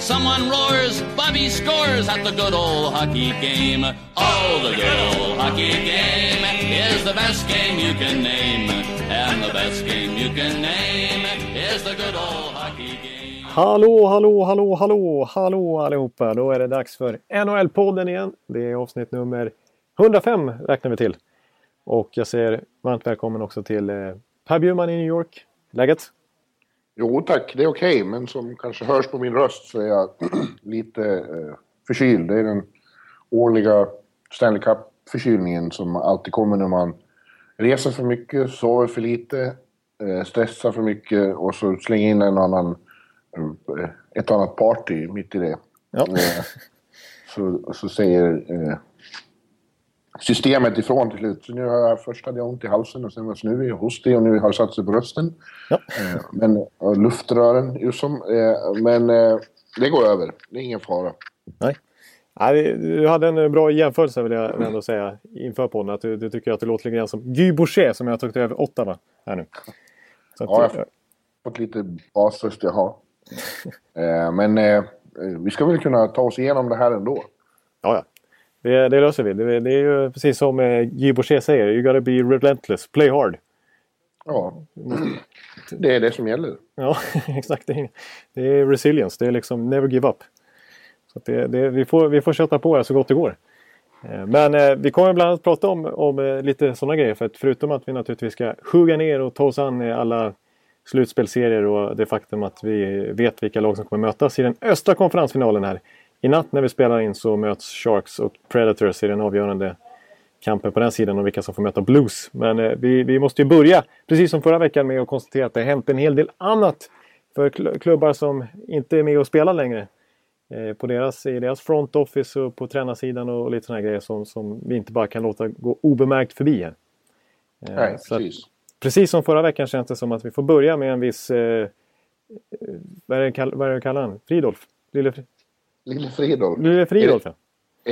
Someone roars, Bobby scores at the good old hockey game. Oh, the good old hockey game is the best game you can name. And the best game you can name is the good old hockey game. Hallå, hallå, hallå, hallå, hallå allihopa! Då är det dags för NHL-podden igen. Det är avsnitt nummer 105 räknar vi till. Och jag säger varmt välkommen också till eh, Per Bjurman i New York. Läget? Jo tack, det är okej, okay, men som kanske hörs på min röst så är jag lite eh, förkyld. Det är den årliga Stanley Cup-förkylningen som alltid kommer när man reser för mycket, sover för lite, eh, stressar för mycket och så slänger in en annan Eh, ett annat party mitt i det. Ja. Eh, så, så säger eh, systemet ifrån till slut. Så nu har jag, först hade jag ont i halsen och sen var jag snuvig och hostig och nu har det satt sig på rösten. Ja. Men, luftrören just som. Men det går över. Det är ingen fara. Nej. Nej, du hade en bra jämförelse vill jag ändå säga inför podden. Att du, du tycker att du låter lite grann som Guy Boucher som jag tagit över Ottawa här nu. Så att, ja, jag har fått lite basröst jag har. Eh, men eh, vi ska väl kunna ta oss igenom det här ändå. Ja, ja. Det, det löser vi. Det, det är ju precis som eh, Guy Boucher säger. You gotta be relentless. Play hard. Ja, det är det som gäller. Ja, exakt. Det är, det är resilience. Det är liksom never give up. Så det, det, vi, får, vi får köta på här så gott det går. Men eh, vi kommer bland annat prata om, om lite sådana grejer. För att förutom att vi naturligtvis ska hugga ner och ta oss an alla slutspelserier och det faktum att vi vet vilka lag som kommer mötas i den östra konferensfinalen här. I natt när vi spelar in så möts Sharks och Predators i den avgörande kampen på den sidan om vilka som får möta Blues. Men eh, vi, vi måste ju börja, precis som förra veckan, med att konstatera att det har hänt en hel del annat för klubbar som inte är med och spelar längre. Eh, på deras, I deras front office och på tränarsidan och lite sådana grejer som, som vi inte bara kan låta gå obemärkt förbi här. Eh, Nej, precis precis som förra veckan känns det som att vi får börja med en viss... Eh, vad, är det, vad är det kallar han? Fridolf? Lille, Lille Fridolf? Lille Fridolf, är, ja.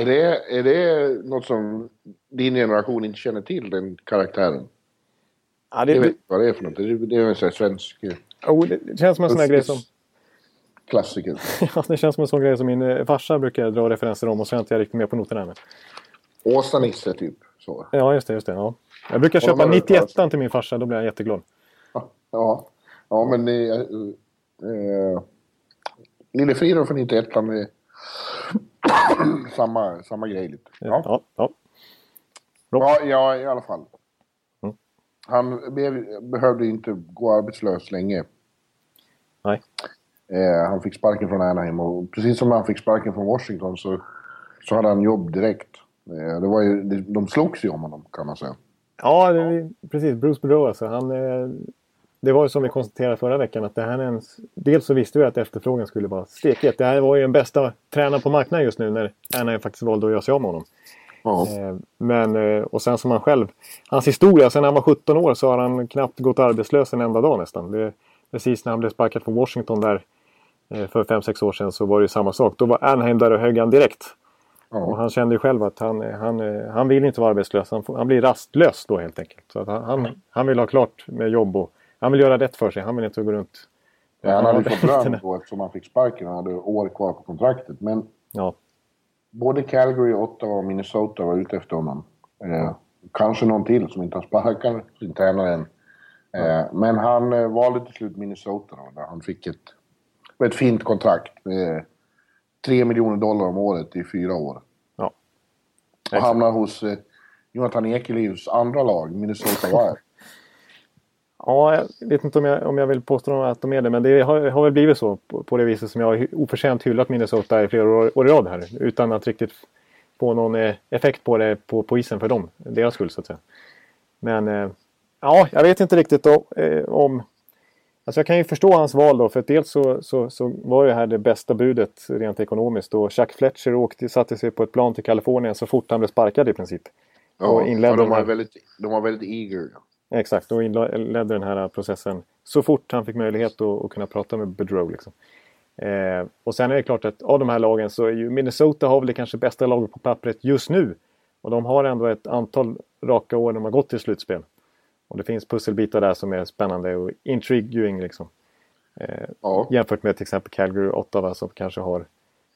Är det, är det något som din generation inte känner till, den karaktären? Ja, det, jag vet inte vad det är för något. Det, det är en sån här svensk... Oh, det känns som en sån här grej som... Klassiker. ja, det känns som en sån grej som min eh, farsa brukar dra referenser om och så är jag inte riktigt med på noterna. Men... Åsa-Nisse, typ. Så. Ja, just det. Just det ja. Jag brukar köpa 91 till min farsa, då blir jag jätteglad. Ja, ja men är... Eh, Lille Fridolf från 91 är samma, samma grej lite. Ja, ja. ja. ja, ja i alla fall. Mm. Han behövde inte gå arbetslös länge. Nej. Eh, han fick sparken från Anaheim och precis som han fick sparken från Washington så, så hade han jobb direkt. Eh, det var ju, de slogs ju om honom kan man säga. Ja, det, precis. Bruce Boudreau alltså. Han, eh, det var ju som vi konstaterade förra veckan att det här är en... Dels så visste vi att efterfrågan skulle vara stekhet. Det här var ju den bästa tränaren på marknaden just nu när Anaheim faktiskt valde att göra sig av med honom. Ja. Eh, men, eh, och sen som han själv... Hans historia, sen han var 17 år så har han knappt gått arbetslös en enda dag nästan. Det, precis när han blev sparkad från Washington där för 5-6 år sedan så var det ju samma sak. Då var Anaheim där och högg han direkt. Ja. Och han kände ju själv att han, han, han vill inte vara arbetslös. Han, han blir rastlös då helt enkelt. Så han, han vill ha klart med jobb och han vill göra rätt för sig. Han vill inte gå runt... Ja, han hade fått lön då eftersom han fick sparken. Han hade år kvar på kontraktet. Men ja. både Calgary, Ottawa och Minnesota var ute efter honom. Eh, kanske någon till som inte har sparkat sin tränare än. Eh, men han eh, valde till slut Minnesota då, där han fick ett, ett fint kontrakt. Med, 3 miljoner dollar om året i fyra år. Ja. Och hamnar hos eh, Jonathan Ekelivs andra lag, Minnesota Wild. Ja, jag vet inte om jag, om jag vill påstå att de är det, men det har, har väl blivit så på, på det viset som jag har oförtjänt hyllat Minnesota i flera år, år i rad här. Utan att riktigt få någon eh, effekt på det på, på isen för dem. Deras skull så att säga. Men eh, ja, jag vet inte riktigt då, eh, om Alltså jag kan ju förstå hans val då, för dels så, så, så var det här det bästa budet rent ekonomiskt. Och Chuck Fletcher åkte, satte sig på ett plan till Kalifornien så fort han blev sparkad i princip. Ja, och inledde de, var väldigt, de var väldigt eager. Exakt, och inledde den här processen så fort han fick möjlighet att, att kunna prata med Bedrow. Liksom. Eh, och sen är det klart att av de här lagen så är ju Minnesota har väl det kanske bästa laget på pappret just nu. Och de har ändå ett antal raka år de har gått till slutspel. Och det finns pusselbitar där som är spännande och intriguing liksom. Eh, ja. Jämfört med till exempel Calgary och Ottawa som kanske har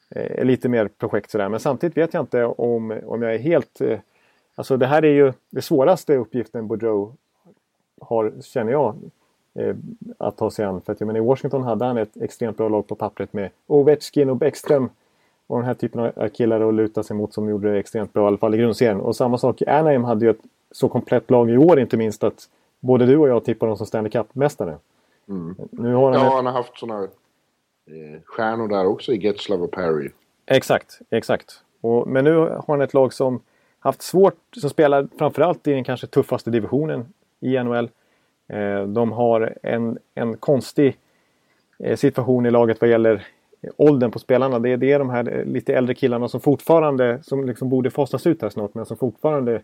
eh, lite mer projekt sådär. Men samtidigt vet jag inte om, om jag är helt... Eh, alltså det här är ju det svåraste uppgiften Boudreau har, känner jag, eh, att ta sig an. För att jag menar, i Washington hade han ett extremt bra lag på pappret med Ovechkin och Bäckström. Och den här typen av killar att luta sig mot som gjorde det extremt bra, i alla fall i grundserien. Och samma sak, Anaheim hade ju ett så komplett lag i år inte minst att både du och jag tippar dem som Stanley Cup-mästare. Mm. Nu har han ja, han har haft sådana eh, stjärnor där också i Getzlav och Perry. Exakt, exakt. Och, men nu har han ett lag som haft svårt, som spelar framförallt i den kanske tuffaste divisionen i NHL. Eh, de har en, en konstig eh, situation i laget vad gäller åldern på spelarna. Det är, det är de här eh, lite äldre killarna som fortfarande, som liksom borde fasas ut här snart, men som fortfarande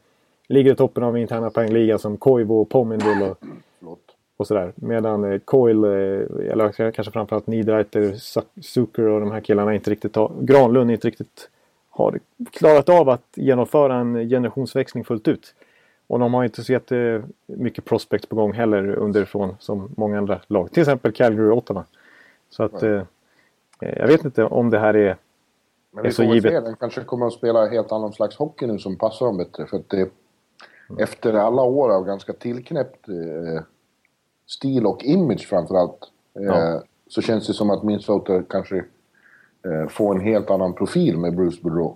ligger i toppen av interna poängligan som Koivu och Pomindul och, och sådär. Medan eh, Coil, eh, eller kanske framförallt Niederreiter, Zucker och de här killarna inte riktigt har, Granlund inte riktigt har klarat av att genomföra en generationsväxling fullt ut. Och de har inte så jättemycket prospects på gång heller underifrån som många andra lag. Till exempel Calgary och Ottawa. Så att eh, eh, jag vet inte om det här är, Men är så givet. Se. Den kanske kommer att spela helt annan slags hockey nu som passar dem bättre. För att det, mm. efter alla år av ganska tillknäppt eh, stil och image framförallt. Eh, ja. Så känns det som att Minnesota kanske eh, får en helt annan profil med Bruce Boudreau.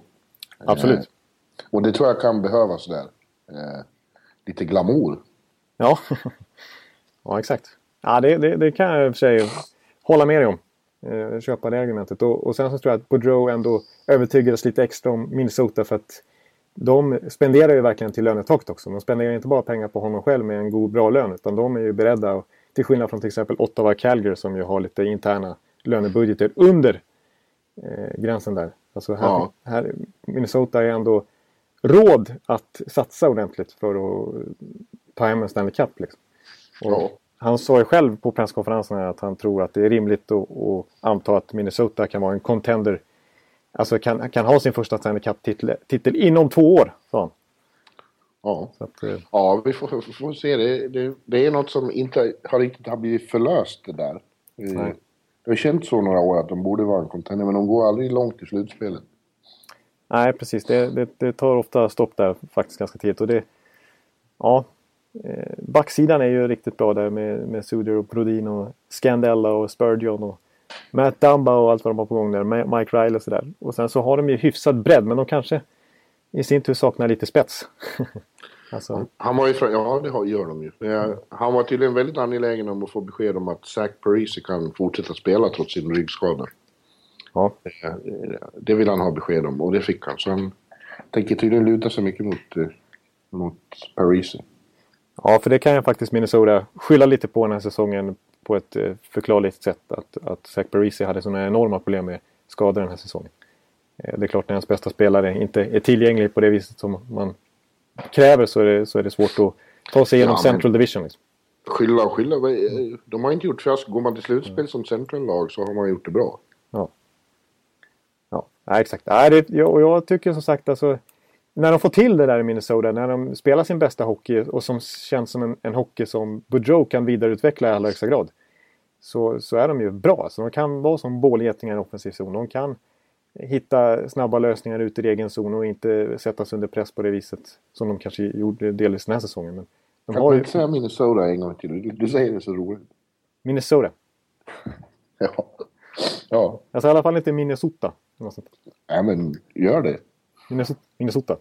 Absolut. Eh, och det tror jag kan behövas där. Lite glamour. Ja, ja exakt. Ja, det, det, det, kan jag i och för sig hålla med dig om. Eh, köpa det argumentet. Och, och sen så tror jag att Boudreau ändå övertygades lite extra om Minnesota för att de spenderar ju verkligen till lönetaket också. De spenderar inte bara pengar på honom själv med en god bra lön utan de är ju beredda, till skillnad från till exempel Ottawa Calgary som ju har lite interna lönebudgeter under eh, gränsen där. Alltså här, ja. här, Minnesota är ändå råd att satsa ordentligt för att ta hem en Stanley Cup. Liksom. Ja. Han sa ju själv på presskonferensen att han tror att det är rimligt att, att anta att Minnesota kan vara en contender. Alltså kan, kan ha sin första Stanley Cup-titel inom två år, sa han. Ja, att, eh. ja vi får, får se. Det, det, det, är något som inte har riktigt har blivit förlöst det där. Nej. Det har känts så några år att de borde vara en contender, men de går aldrig långt i slutspelet. Nej, precis. Det, det, det, tar ofta stopp där faktiskt ganska tidigt. Och det, ja, eh, backsidan är ju riktigt bra där med, med Suder och Brodin och Scandella och Spurgeon och Matt Dumba och allt vad de har på gång där. Mike Riley och sådär. Och sen så har de ju hyfsad bredd men de kanske i sin tur saknar lite spets. alltså. Han var ju från, ja det gör de ju. Eh, han var tydligen väldigt angelägen om att få besked om att Zach Parisi kan fortsätta spela trots sin ryggskada. Ja. Eh, det vill han ha besked om och det fick han. Så han tänker tydligen luta sig mycket mot, eh, mot Paris. Ja, för det kan jag faktiskt Minnesota skylla lite på den här säsongen på ett eh, förklarligt sätt. Att, att Zach Parisi hade sådana enorma problem med skador den här säsongen. Det är klart när ens bästa spelare inte är tillgänglig på det viset som man kräver så är det, så är det svårt att ta sig igenom ja, Central Division. Liksom. Skylla och skylla. De har inte gjort fiasko. Går man till slutspel som Central-lag så har man gjort det bra. Ja, exakt. Ja, det, och jag tycker som sagt alltså när de får till det där i Minnesota, när de spelar sin bästa hockey och som känns som en, en hockey som Boudreau kan vidareutveckla i allra högsta grad. Så, så är de ju bra. Så de kan vara som bålgetingar i offensiv zon. De kan hitta snabba lösningar ut i egen zon och inte sättas under press på det viset som de kanske gjorde delvis den här säsongen. Men de kan du inte säga Minnesota en gång till? Du, du säger det så roligt. Minnesota. ja. ja. Jag säger i alla fall inte Minnesota. Nej, men gör det. Minnesota. Minnesota.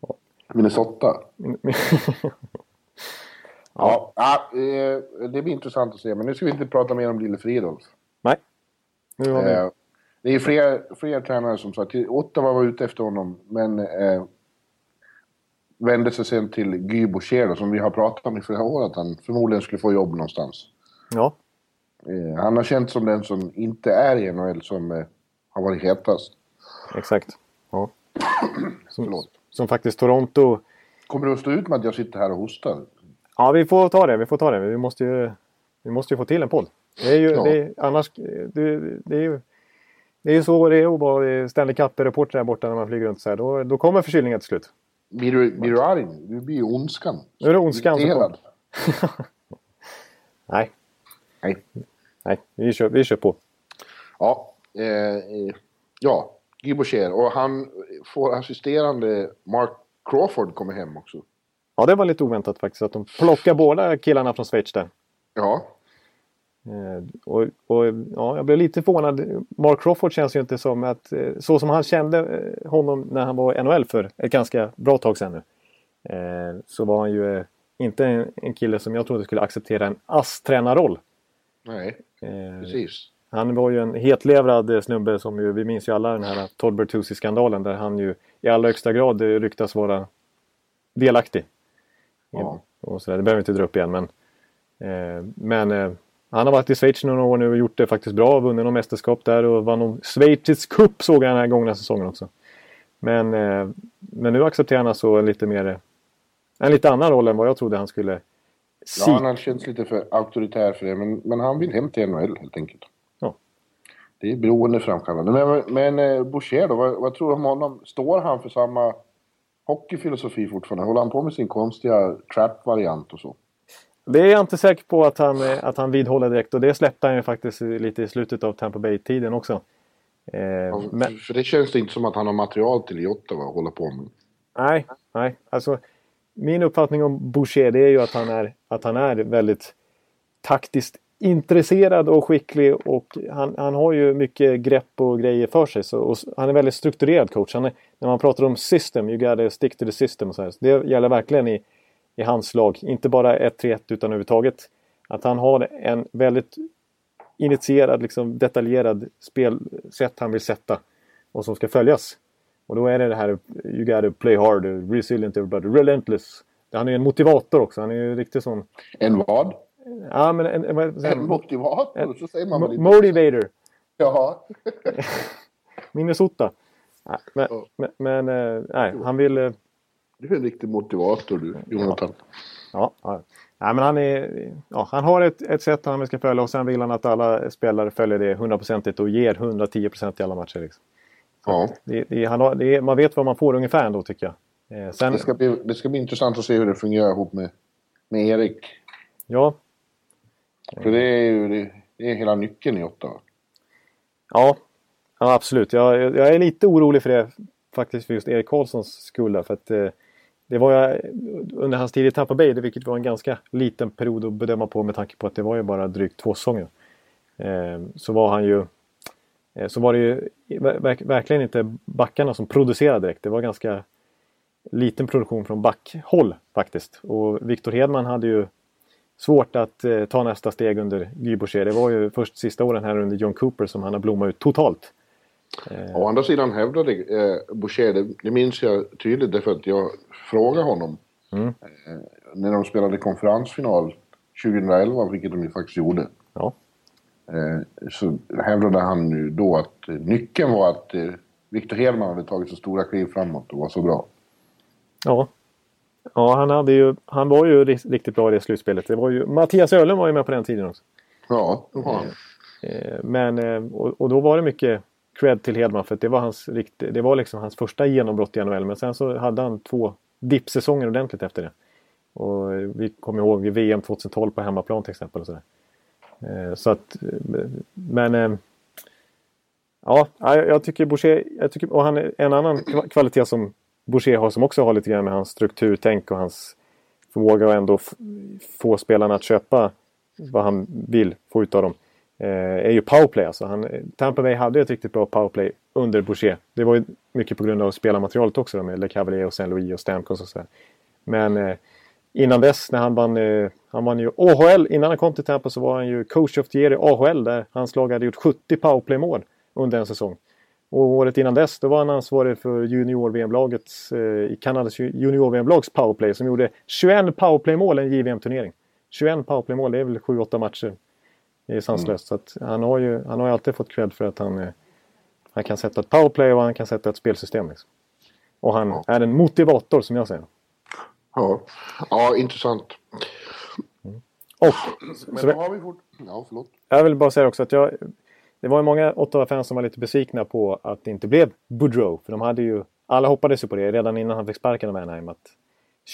Ja. Minnesota. ja, ja, eh, det blir intressant att se. Men nu ska vi inte prata mer om Lille Fridolf. Nej. Nu har vi... Eh, det är fler, fler tränare som sagt. Ottawa var ute efter honom, men eh, vände sig sen till Guy Boucher som vi har pratat om i flera år att han förmodligen skulle få jobb någonstans. Ja. Eh, han har känt som den som inte är i NHL som eh, har varit hetast. Exakt. Ja. Som, som faktiskt Toronto... Kommer du att stå ut med att jag sitter här och hostar? Ja, vi får ta det. Vi får ta det. Vi måste ju, vi måste ju få till en podd. Det är ju, Ja. det är, annars, det, det är ju det är ju så det är att vara Stanley Cup-reporter där borta när man flyger runt så här. Då, då kommer förkylningen till slut. Blir du, blir du arg? Du blir ju ondskan. Nu är det ondskan som Irriterad. Nej, Nej. nej vi, kör, vi kör på. Ja, eh, ja, Guy Boucher. Och han får assisterande Mark Crawford kommer hem också. Ja, det var lite oväntat faktiskt att de plockar båda killarna från Schweiz där. Ja, Eh, och, och, ja, jag blev lite förvånad. Mark Crawford känns ju inte som att... eh, Så som han kände eh, honom när han var i NHL för ett ganska bra tag sedan nu. Så var han ju inte en, kille som jag trodde skulle acceptera en ASS-tränarroll. nej, precis. Han var ju en hetlevrad snubbe som ju, vi minns ju alla den här Todd Bertuzzi-skandalen där han ju i allra högsta grad eh, ryktas vara delaktig. Ja. Och så där. Det behöver vi inte dra upp igen men... Eh, men eh, han har varit i Schweiz några år nu och gjort det faktiskt bra. Vunnit någon mästerskap där och vann någon Schweizisk cup såg jag den här gångna säsongen också. Men, eh, men nu accepterar han alltså lite mer... eh, En lite annan roll än vad jag trodde han skulle... Ja, han har känts lite för auktoritär för det, men, men han vill hem till NHL helt enkelt. Det är beroendeframkallande. Men, men eh, Boucher då, vad, vad tror du om honom? Står han för samma hockeyfilosofi fortfarande? Håller han på med sin konstiga trap-variant och så? Det är jag inte säker på att han, eh, att han vidhåller direkt och det släppte han ju faktiskt lite i slutet av Tampa Bay-tiden också. Eh, Ja, men, För det känns det inte som att han har material till i Ottawa att hålla på med. nej, nej. Alltså, min uppfattning om Boucher det är ju att han är, att han är väldigt taktiskt intresserad och skicklig och han, han har ju mycket grepp och grejer för sig. Så, och han är väldigt strukturerad coach. Han är, när man pratar om system, you gotta stick to the system. Så här. Så det gäller verkligen i, i hans lag. Inte bara 1-3-1 utan överhuvudtaget. Att han har en väldigt initierad, liksom, detaljerad spelsätt han vill sätta. Och som ska följas. Och då är det det här You gotta play hard, resilient everybody, relentless. Han är ju en motivator också. Han är ju riktigt sån... En vad? Ja, men en, en, En motivator? Så säger man Mo-? Motivator. Jaha. Minnesota. Nej, men, Ja. men, men eh, nej, han vill... eh, Du är en riktig motivator du, Jonathan. Ja, ja. Nej, men han, är, ja, han har ett, ett sätt han ska följa och sen vill han att alla spelare följer det hundraprocentigt och ger 110 procent i alla matcher. Liksom. Ja. Det, det, han har, det, man vet vad man får ungefär ändå tycker jag. Eh, sen, Det ska, bli, det ska bli intressant att se hur det fungerar ihop med, med Erik. ja, för det är ju det, det är hela nyckeln i Ottawa. Ja, ja absolut. Jag, jag är lite orolig för det faktiskt för just Erik Karlssons skull. där, För att, eh, det var jag under hans tid i Tampa Bay, vilket var en ganska liten period att bedöma på med tanke på att det var ju bara drygt två säsonger. Eh, så var han ju eh, så var det ju verk, verkligen inte backarna som producerade direkt. Det var ganska liten produktion från backhåll faktiskt. Och Victor Hedman hade ju svårt att eh, ta nästa steg under Guy Boucher. Det var ju först sista åren här under John Cooper som han har blommat ut totalt. Å andra sidan hävdade eh, Boucher, det, det minns jag tydligt därför att jag frågade honom Mm. eh, när de spelade konferensfinal 2011, vilket de ju faktiskt gjorde. Ja, Eh, så hävdade han ju då att eh, nyckeln var att eh, Victor Hedman hade tagit så stora kliv framåt och var så bra. ja. Ja han, hade ju, han var ju ri- riktigt bra i det slutspelet. Det var ju, Mattias Öhlund var ju med på den tiden också. Ja, det var han. Eh, Men, eh, och, och då var det mycket cred till Hedman för att det var, hans, det var liksom hans första genombrott i NHL. Men sen så hade han två dippsäsonger ordentligt efter det. Och eh, vi kommer ihåg VM 2012 på hemmaplan till exempel. Och så, där. Eh, så att, eh, men eh, ja, jag tycker Boucher, jag tycker, och han är en annan kva- kvalitet som Boucher har som också har lite grann med hans strukturtänk och hans förmåga att ändå få spelarna att köpa vad han vill få ut av dem. Eh, är ju powerplay alltså. Han, Tampa Bay hade ett riktigt bra powerplay under Boucher. Det var ju mycket på grund av spelarmaterialet också då, med Le Cavalier och Saint Louis och Stamkos och sådär. Men eh, innan dess när han vann, eh, han vann ju AHL, innan han kom till Tampa så var han ju coach of the year i AHL där hans lag hade gjort 70 powerplay-mål under en säsong. Och året innan dess då var han ansvarig för junior-VM-lagets, eh, i Kanadas ju- junior-VM-lags powerplay som gjorde 21 powerplay-mål i en JVM-turnering. 21 powerplay-mål, det är väl 7-8 matcher. Det är sanslöst. Så att han, har ju, han har ju alltid fått cred för att han, eh, han kan sätta ett powerplay och han kan sätta ett spelsystem. Liksom. Och han Ja. är en motivator som jag säger. Ja, ja intressant. Och, Men då har vi fort... Ja, förlåt. Jag vill bara säga också att jag... Det var ju många Ottawa-fans som var lite besvikna på att det inte blev Boudreau. För de hade ju... Alla hoppades ju på det redan innan han fick sparken av Anaheim. Att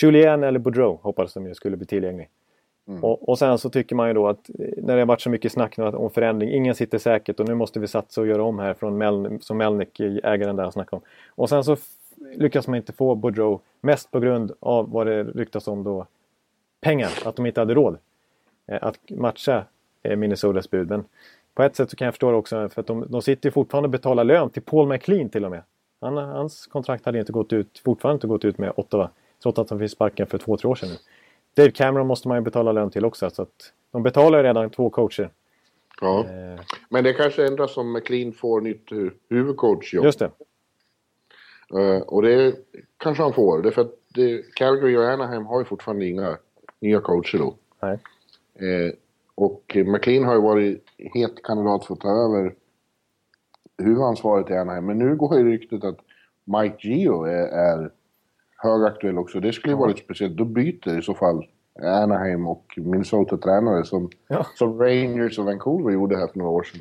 Julien eller Boudreau hoppades de ju skulle bli tillgänglig. Mm. Och, och, sen så tycker man ju då att eh, när det har varit så mycket snack nu om förändring, ingen sitter säkert och nu måste vi satsa och göra om här från Mel som Melnick, ägaren där, snackade om. Och sen så lyckas man inte få Boudreau, mest på grund av vad det ryktas om då, pengar, att de inte hade råd eh, att matcha eh, Minnesotas bud. Men på ett sätt så kan jag förstå det också, för att de, de sitter ju fortfarande och betalar lön till Paul McLean till och med. Han, hans kontrakt hade inte gått ut, fortfarande inte gått ut med Ottawa, trots att han fick sparken för två, tre år sedan nu. Dave Cameron måste man ju betala lön till också. Så att de betalar ju redan två coacher. Ja, eh. men det kanske ändras om McLean får nytt huvudcoachjobb. Just det. Uh, och det kanske han får. Därför att det, Calgary och Anaheim har ju fortfarande inga nya coacher då. Nej. Uh, och McLean har ju varit het kandidat för att ta över huvudansvaret i Anaheim. Men nu går ju ryktet att Mike Gio är, är högaktuell också. Det skulle ju vara lite speciellt. Då byter i så fall Anaheim och Minnesota-tränare som, ja. som Rangers och Vancouver gjorde här för några år sedan.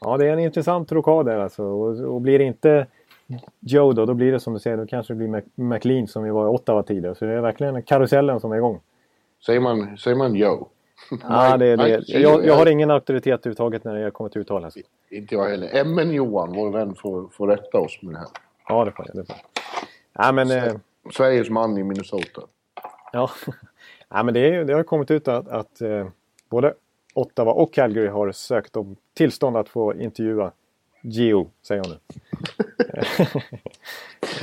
Ja, det är en intressant rokad där alltså. Och, och blir det inte Joe då, då blir det som du säger, då kanske det blir McLean som vi var i Ottawa tidigare. Så det är verkligen karusellen som är igång. Säger man, säger man Joe? Ja, det det. Jag, jag har ingen auktoritet överhuvudtaget när det kommer till uttal. Alltså. Inte jag heller. MN Johan, vår vän, får, får rätta oss med det här. Ja, det får jag. Det får jag. Ja, men, eh, Sveriges man i Minnesota. Ja, ja men det, är, det har kommit ut att, att eh, både Ottawa och Calgary har sökt om tillstånd att få intervjua Geo, säger hon nu.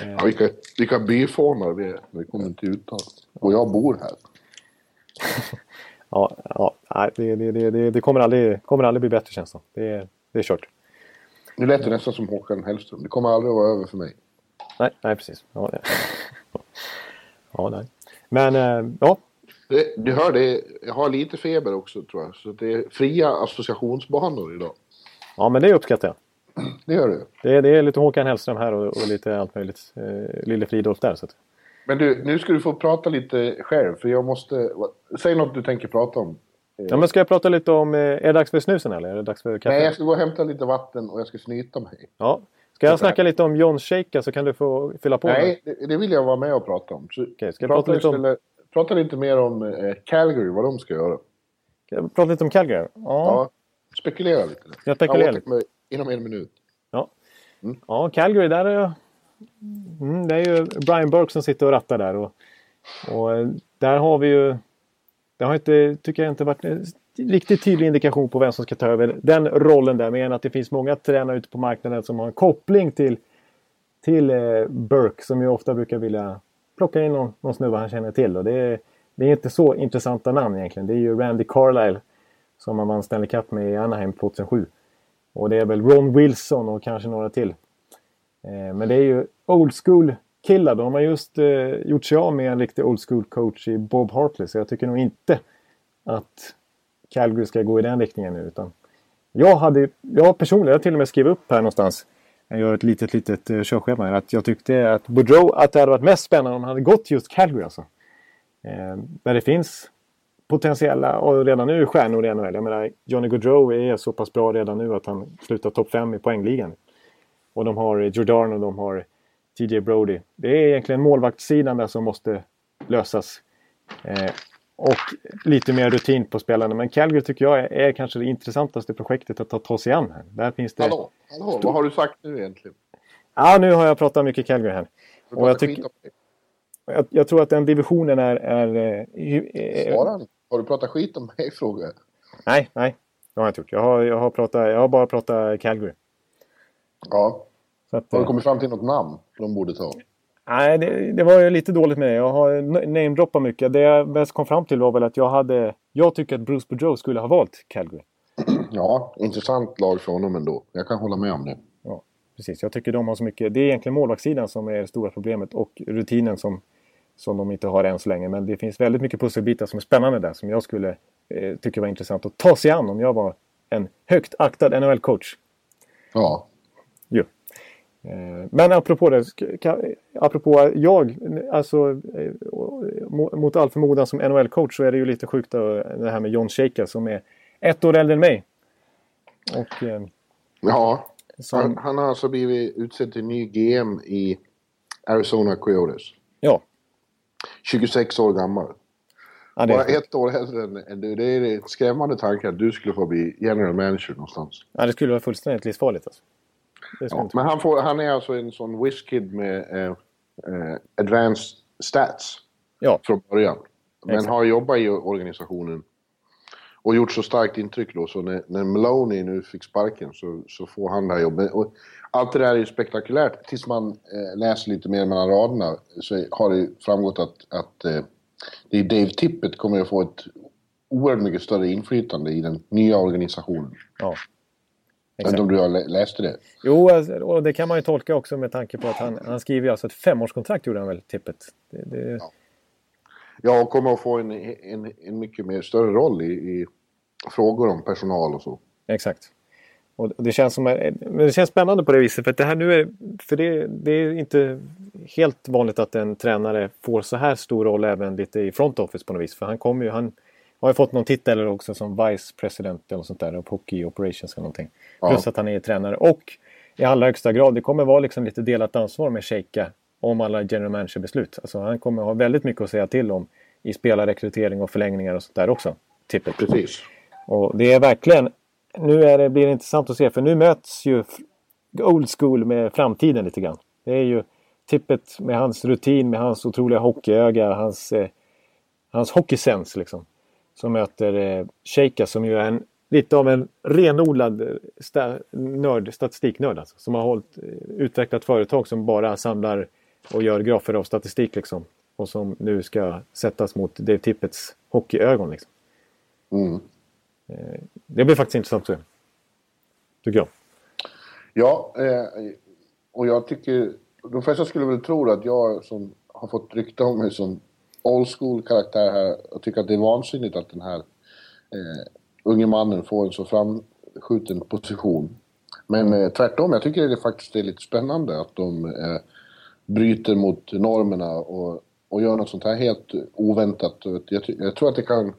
ja, vilka, vilka byfånar vi är det kommer till uttal. Och jag bor här. Ja, ja det, det, det, det, kommer, aldrig, kommer aldrig bli bättre känns det Det, det är kört. Nu lät det nästan som Håkan Hellström. Det kommer aldrig att vara över för mig. Nej, nej precis. Ja, ja, nej. Men, äh, ja. Det, du hör det, jag har lite feber också tror jag. Så det är fria associationsbanor idag. Ja, men det uppskattar jag. Det gör du. Det, det är lite Håkan Hellström här och, och lite allt möjligt. Eh, Lille Fridolf där. Så att. Men du, nu ska du få prata lite själv. För jag måste... Säg något du tänker prata om. Ja, men ska jag prata lite om... Eh, är det dags för snusen eller? Är det dags för kaffe? Nej, jag ska gå och hämta lite vatten och jag ska snyta mig. Ja. Ska jag snacka lite om John Shaker så kan du få fylla på? Nej, det, det vill jag vara med och prata om. Så ska jag prata, lite om... prata lite mer om eh, Calgary, vad de ska göra. Ska jag prata lite om Calgary? Ja. ja spekulera lite. Jag spekulerar lite. Inom en minut. Ja. Mm. Ja, Calgary, där är... Mm, det är ju Brian Burke som sitter och rattar där. Och, och eh, där har vi ju... Det har inte, tycker jag inte varit en riktigt tydlig indikation på vem som ska ta över den rollen där. Mer än att det finns många tränare ute på marknaden som har en koppling till, till eh, Burke som ju ofta brukar vilja plocka in någon, någon snubbe han känner till. Och det, är, det är inte så intressanta namn egentligen. Det är ju Randy Carlyle som man vann Stanley Cup med i Anaheim 2007. Och det är väl Ron Wilson och kanske några till. Eh, men det är ju old school killar. De har just eh, gjort sig av med en riktig old school coach i Bob Hartley. Så jag tycker nog inte att Calgary ska gå i den riktningen nu. Utan jag, hade, jag personligen, jag till och med skrivit upp här någonstans. Jag gör ett litet, litet uh, körschema här. Att jag tyckte att Boudreau, att det hade varit mest spännande om han hade gått just Calgary alltså. Eh, där det finns potentiella, och redan nu stjärnor i NHL. Jag menar, Johnny Gaudreau är så pass bra redan nu att han slutar topp 5 i poängligan. Och de har Jordan och de har TJ Brody. Det är egentligen målvaktssidan där som måste lösas. Eh, och lite mer rutin på spelarna. Men Calgary tycker jag är, är kanske det intressantaste projektet att ta, ta sig an. Här. Där finns det... Hallå, hallå vad har du sagt nu egentligen? Ja, nu har jag pratat mycket Calgary här. Och jag, tyck, jag, jag, tror att den divisionen är... är, är Svara Har du pratat skit om mig? Fråga. Nej, nej. Det har jag inte gjort. Jag har, jag har, pratat, jag har bara pratat Calgary. Ja. Att, har du kommit fram till något namn de borde ta? Nej, det, det, var ju lite dåligt med det. Jag har namedroppat mycket. Det jag bäst kom fram till var väl att jag hade... Jag tycker att Bruce Boudreau skulle ha valt Calgary. Ja, intressant lag för honom ändå. Jag kan hålla med om det. Ja, precis. Jag tycker de har så mycket... Det är egentligen målvaktssidan som är det stora problemet och rutinen som, som de inte har än så länge. Men det finns väldigt mycket pusselbitar som är spännande där som jag skulle eh, tycka var intressant att ta sig an om jag var en högt aktad NHL-coach. Ja. Jo. Eh, men apropå det, apropå jag, alltså eh, mot all förmodan som NHL-coach så är det ju lite sjukt det här med John Shaker som är ett år äldre än mig. Och, eh, ja, som, han, han, har alltså blivit utsedd till ny GM i Arizona Coyotes. Ja. 26 år gammal. Ja, Bara ett år äldre än du. Det är en skrämmande tanke att du skulle få bli general manager någonstans. Ja, det skulle vara fullständigt livsfarligt alltså. Ja, men han, får, han är alltså en sån whiskid med eh, eh, advanced stats ja. från början. Men Exakt. har jobbat i organisationen och gjort så starkt intryck då så när, när Maloney nu fick sparken så, så får han det här jobbet. Och allt det där är ju spektakulärt. Tills man eh, läser lite mer mellan raderna så har det framgått att, att eh, det är Dave Tippett kommer att få ett oerhört mycket större inflytande i den nya organisationen. Ja. Exakt. om du har läst det? Jo, alltså, och det kan man ju tolka också med tanke på att han, han skriver alltså ett femårskontrakt gjorde han väl, Tippet. Det, det... Ja. ja, och kommer att få en, en, en mycket mer större roll i, i frågor om personal och så. Exakt. Och det känns, som, det känns spännande på det viset. För, det, här nu är, för det, det, är inte helt vanligt att en tränare får så här stor roll även lite i front office på något vis. För han kommer ju, han har ju fått någon titel också som vice president eller sånt där. Av hockey operations eller någonting. Ja. Plus att han är tränare. Och i allra högsta grad, det kommer vara liksom lite delat ansvar med Sheika om alla general manager-beslut. Alltså han kommer ha väldigt mycket att säga till om i spelarrekrytering och förlängningar och sånt där också. Tippet. Precis. Och det är verkligen... Nu är det, blir det intressant att se för nu möts ju old school med framtiden lite grann. Det är ju Tippet med hans rutin, med hans otroliga hockeyöga, hans, eh, hans hockeysens liksom. Som möter eh, Sheika som ju är en, lite av en renodlad eh, sta, nörd, statistiknörd. Alltså, som har hållit, eh, utvecklat företag som bara samlar och gör grafer av statistik liksom. Och som nu ska sättas mot Dave Tippets hockeyögon liksom. Mm. Eh, det blir faktiskt intressant att se. Tycker jag. Ja, eh, och jag tycker... De flesta skulle väl tro att jag som har fått rykte om mig som old school karaktär här, och tycker att det är vansinnigt att den här eh, unge mannen får en så framskjuten position. Men eh, tvärtom, jag tycker det faktiskt är lite spännande att de eh, bryter mot normerna och, och gör något sånt här helt oväntat. Jag, jag tror att det kan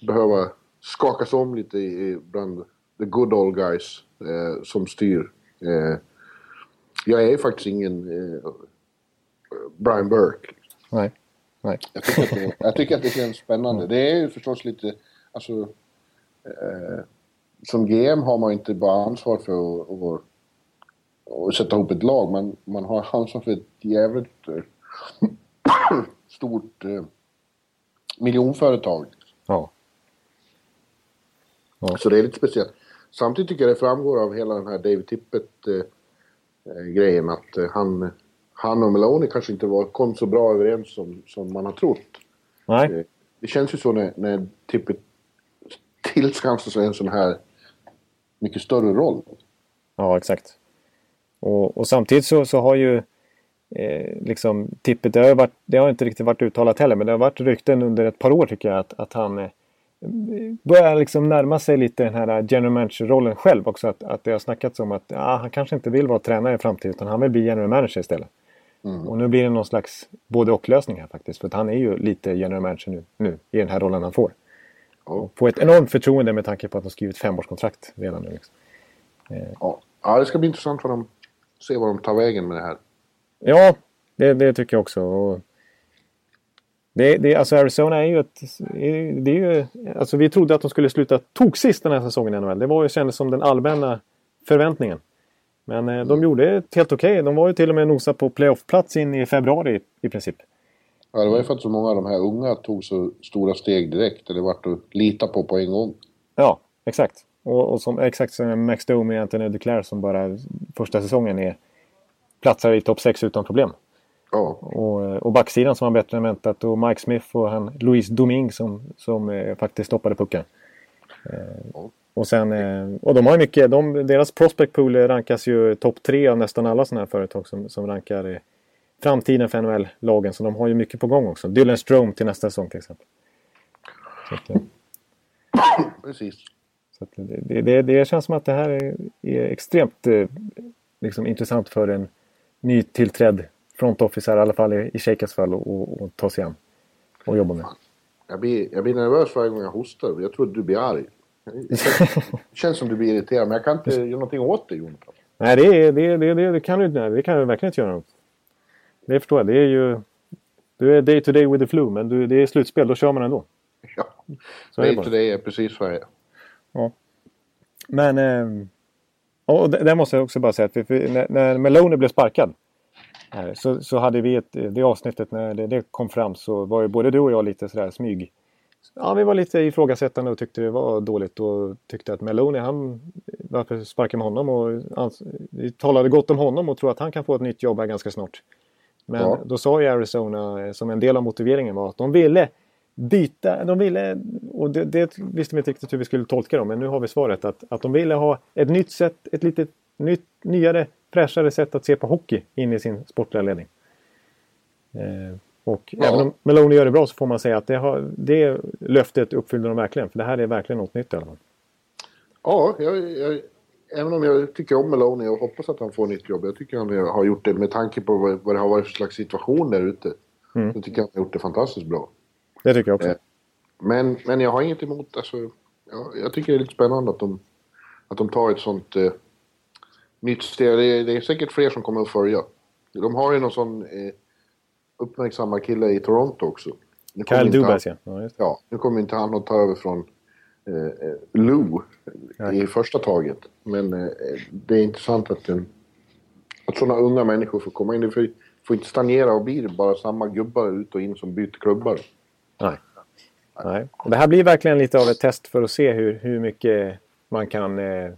behöva skakas om lite i, bland the good old guys eh, som styr. Eh, jag är faktiskt ingen eh, Brian Burke. Nej. Nej. Jag, tycker att det, jag tycker att det känns spännande. Det är ju förstås lite, alltså, eh, som GM har man inte bara ansvar för att, att, att sätta ihop ett lag, man, man har ansvar för ett jävligt eh, stort eh, miljonföretag. Ja. Ja. Så det är lite speciellt. Samtidigt tycker jag det framgår av hela den här David Tippett-grejen eh, att eh, han, han och Meloni kanske inte var, kom så bra överens som, som man har trott. Nej. Eh, det känns ju så när, när Tippett tillskansar sig en sån här mycket större roll. Ja, exakt. Och, och samtidigt så, så har ju eh, liksom Tippett, det har, varit, det har inte riktigt varit uttalat heller, men det har varit rykten under ett par år tycker jag att, att han börjar liksom närma sig lite den här general manager-rollen själv också. Att, att det har snackats om att ja, han kanske inte vill vara tränare i framtiden utan han vill bli general manager istället. Mm. Och nu blir det någon slags både och-lösning här faktiskt. För han är ju lite general manager nu, nu i den här rollen han får. Och får ett enormt förtroende med tanke på att de skrivit femårskontrakt redan nu. Liksom. Eh. Ja. ja, det ska bli intressant för dem. Se vad de tar vägen med det här. Ja, det, det tycker jag också. Och det, det, alltså Arizona är ju ett... Det är ju, alltså vi trodde att de skulle sluta toksist den här säsongen i NHL. Det var ju, kändes som den allmänna förväntningen. Men eh, de gjorde ett helt okej. Okay. De var ju till och med nosa på playoffplats in i februari i princip. Ja, det var ju för att så många av de här unga tog så stora steg direkt. Det vart att lita på på en gång. Ja, exakt. Och, och som, exakt som Max Domi och Anthony DeClaire som bara första säsongen är platsar i topp 6 utan problem. Ja. Och, och backsidan som var bättre än väntat och Mike Smith och han Louis Domingue som, som eh, faktiskt stoppade pucken. Och, sen, eh, och de har ju mycket, de, deras prospect pool rankas ju topp tre av nästan alla sådana här företag som, som rankar framtiden för NHL-lagen. Så de har ju mycket på gång också. Dylan Strome till nästa säsong till exempel. Att, eh, Precis. Så det, det, det, känns som att det här är, är extremt eh, liksom, intressant för en nytillträdd front officer, i alla fall i, i Shakers fall, och ta sig an och jobba med. Jag blir, jag blir nervös varje gång jag hostar. Jag tror att du blir arg. Det känns som du blir irriterad, men jag kan inte göra någonting åt det, Jonathan. Nej, det, det, det, det, det kan du det kan du verkligen inte göra. Det förstår jag. Det är ju... Du är day to day with the flu, men du, det är slutspel. Då kör man ändå. Ja, Så det day to day är precis vad jag är. Ja. Men... Eh, och där måste jag också bara säga att vi, när, när Maloney blev sparkad så, så hade vi ett, det avsnittet när det, det kom fram så var ju både du och jag lite sådär smyg. Ja, vi var lite ifrågasättande och tyckte det var dåligt och tyckte att Maloney, han, varför sparkar man honom? Och, ans- vi talade gott om honom och tror att han kan få ett nytt jobb här ganska snart. Men Ja. då sa ju Arizona eh, som en del av motiveringen var att de ville byta, de ville, och det, det visste vi inte riktigt hur vi skulle tolka dem, men nu har vi svaret att, att de ville ha ett nytt sätt, ett lite nytt, nyare, fräschare sätt att se på hockey in i sin sportliga ledning. Eh, och Ja. även om Maloney gör det bra så får man säga att det, har, det löftet uppfyllde de verkligen, för det här är verkligen något nytt i alla fall. Ja, jag, jag, även om jag tycker om Meloni och hoppas att han får nytt jobb. Jag tycker han har gjort det med tanke på vad, vad det har varit för slags situation där ute. Mm. Så tycker jag han har gjort det fantastiskt bra. Det tycker jag också. Eh, Men, men jag har inget emot, alltså, ja, jag tycker det är lite spännande att de, att de tar ett sånt eh, nytt steg. Det är, det är säkert fler som kommer att följa. De har ju någon sån eh, uppmärksammad kille i Toronto också. Nu Kyle han- Dubas ja. ja nu kommer inte han att ta över från eh, eh, Lou Nej. i första taget. Men eh, det är intressant att, en, att sådana unga människor får komma in. Det får, får inte stagnera och bli bara samma gubbar ut och in som byter klubbar. Nej. Nej. Det här blir verkligen lite av ett test för att se hur, hur mycket man kan eh,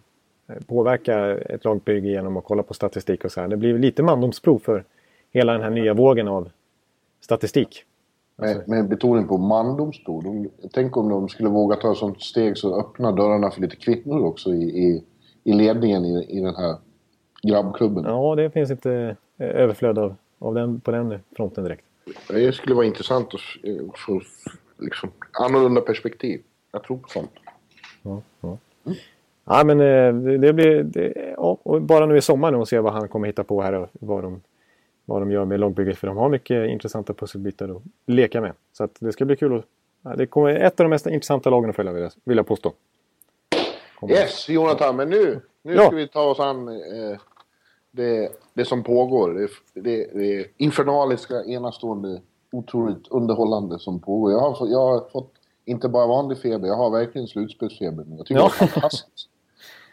påverka ett lagbygge genom att kolla på statistik och så här. Det blir lite mandomsprov för hela den här nya vågen av statistik. Med, med betoning på mandomstol. De, tänk om de skulle våga ta ett sånt steg så öppna dörrarna för lite kvinnor också i, i, i ledningen i, i den här grabbklubben. Ja, det finns inte eh, överflöd av, av den, på den fronten direkt. Det skulle vara intressant att eh, få liksom, annorlunda perspektiv. Jag tror på sånt. Ja, ja. Ja men eh, det, blir... Det, ja, och bara nu i sommar nu och se vad han kommer hitta på här och vad de, vad de gör med loggbygget. För de har mycket intressanta pusselbitar att leka med. Så att det ska bli kul att... Ja, det kommer ett av de mest intressanta lagen att följa vill jag, vill jag påstå. Kommer- Yes, Jonathan, men nu, nu Ja. ska vi ta oss an eh, det, det som pågår. Det, det, det infernaliska, enastående, otroligt underhållande som pågår. Jag har, jag har fått inte bara vanlig feber, jag har verkligen slutspelsfeber nu. Jag tycker Ja. det är fantastiskt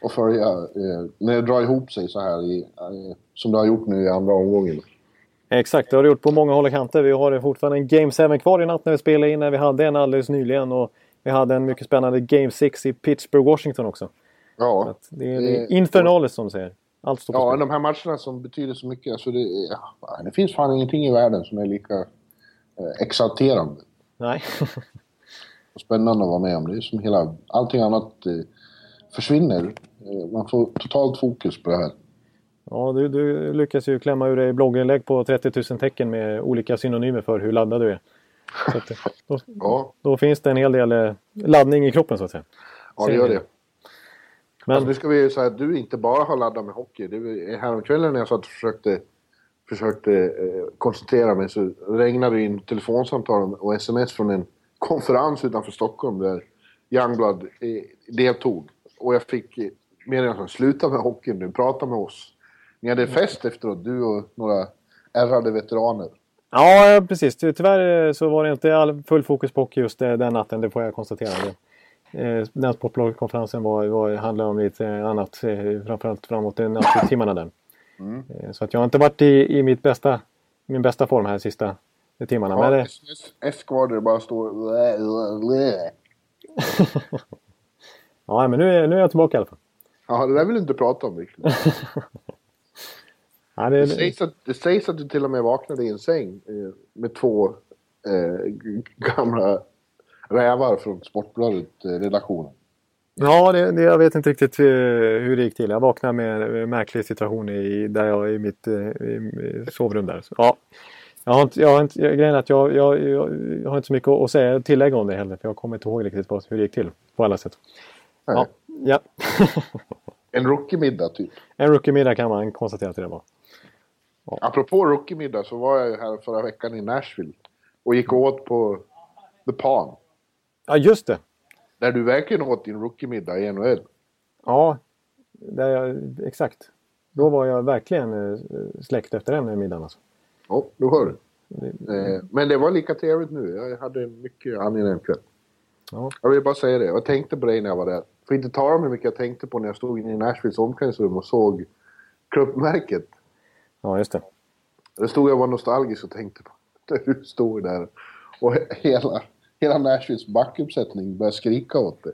att följa eh, när det drar ihop sig så här i, eh, som det har gjort nu i andra omgången. Exakt, det har det gjort på många håll och kanter. Vi har fortfarande en Game 7 kvar i natt när vi spelar in. När vi hade en alldeles nyligen. Och vi hade en mycket spännande Game 6 i Pittsburgh, Washington också. Så Ja, att det, är, det är infernaliskt som säger. Allt står på ja spel. de här matcherna som betyder så mycket. Alltså det, ja, det finns fan ingenting i världen som är lika eh, exalterande. Nej. och spännande att vara med om. Det är som hela, allting annat eh, försvinner. Eh, man får totalt fokus på det här. Ja, du, du lyckas ju klämma ur dig blogginlägg på 30 000 tecken med olika synonymer för hur laddad du är. Att, då, Ja, då finns det en hel del eh, laddning i kroppen så att säga. ja det gör det. Men Alltså, nu ska vi ju säga att du inte bara har laddat med hockey. Det häromkvällen när jag satt och försökte, försökte eh, koncentrera mig så regnade det in telefonsamtal och sms från en konferens utanför Stockholm där Youngblood eh, deltog. Och jag fick eh, meddelandet sluta med hockey nu, prata med oss. Ni hade fest efteråt, du och några ärrade veteraner. Ja, precis. Ty- Tyvärr eh, så var det inte all, full fokus på hockey just eh, den natten, det får jag konstatera. Det, eh, Den sportbladskonferensen var, var, handlade om lite annat, eh, framförallt framåt nattimmarna där. Mm. Eh, Så att jag har inte varit i, i mitt bästa, min bästa form här de sista timmarna. Men, Ja, eh, S-kvader bara står... ja, men nu, är, nu är jag tillbaka i alla fall. Ja, det där vill du inte prata om riktigt. Ja, det, Det sägs, att, det sägs att du till och med vaknade i en säng eh, med två eh, gamla rävar från Sportbladet-redaktionen. Ja, det, det, jag vet inte riktigt eh, hur det gick till. Jag vaknade med en märklig situation i, där jag, i mitt eh, i, sovrum där. Så, ja. Jag har inte, jag har inte, grejen är att jag, jag, jag, har inte så mycket att säga, tillägga om det heller. För jag kommer inte ihåg riktigt vad- hur det gick till på alla sätt. Ja, ja. En rookie-middag typ. en rookie-middag kan man konstatera att det var. Ja. Apropå rookie-middag så var jag här förra veckan i Nashville och gick åt på The Palm. Ja, just det. Där du verkligen åt din rookie-middag i NHL. Ja, där jag, exakt. Då var jag verkligen eh, släkt efter den middagen. Alltså. Ja, du hör. Eh, men det var lika trevligt nu. Jag hade en mycket angenäm kväll. Ja. Jag vill bara säga det. Jag tänkte på dig när jag var där. Får inte tala om hur mycket jag tänkte på när jag stod inne i Nashvilles omklädningsrum och såg klubbmärket. Ja, just det. Det stod jag och var nostalgisk och tänkte på. Du stod där och hela, hela Nashvilles backuppsättning började skrika åt dig.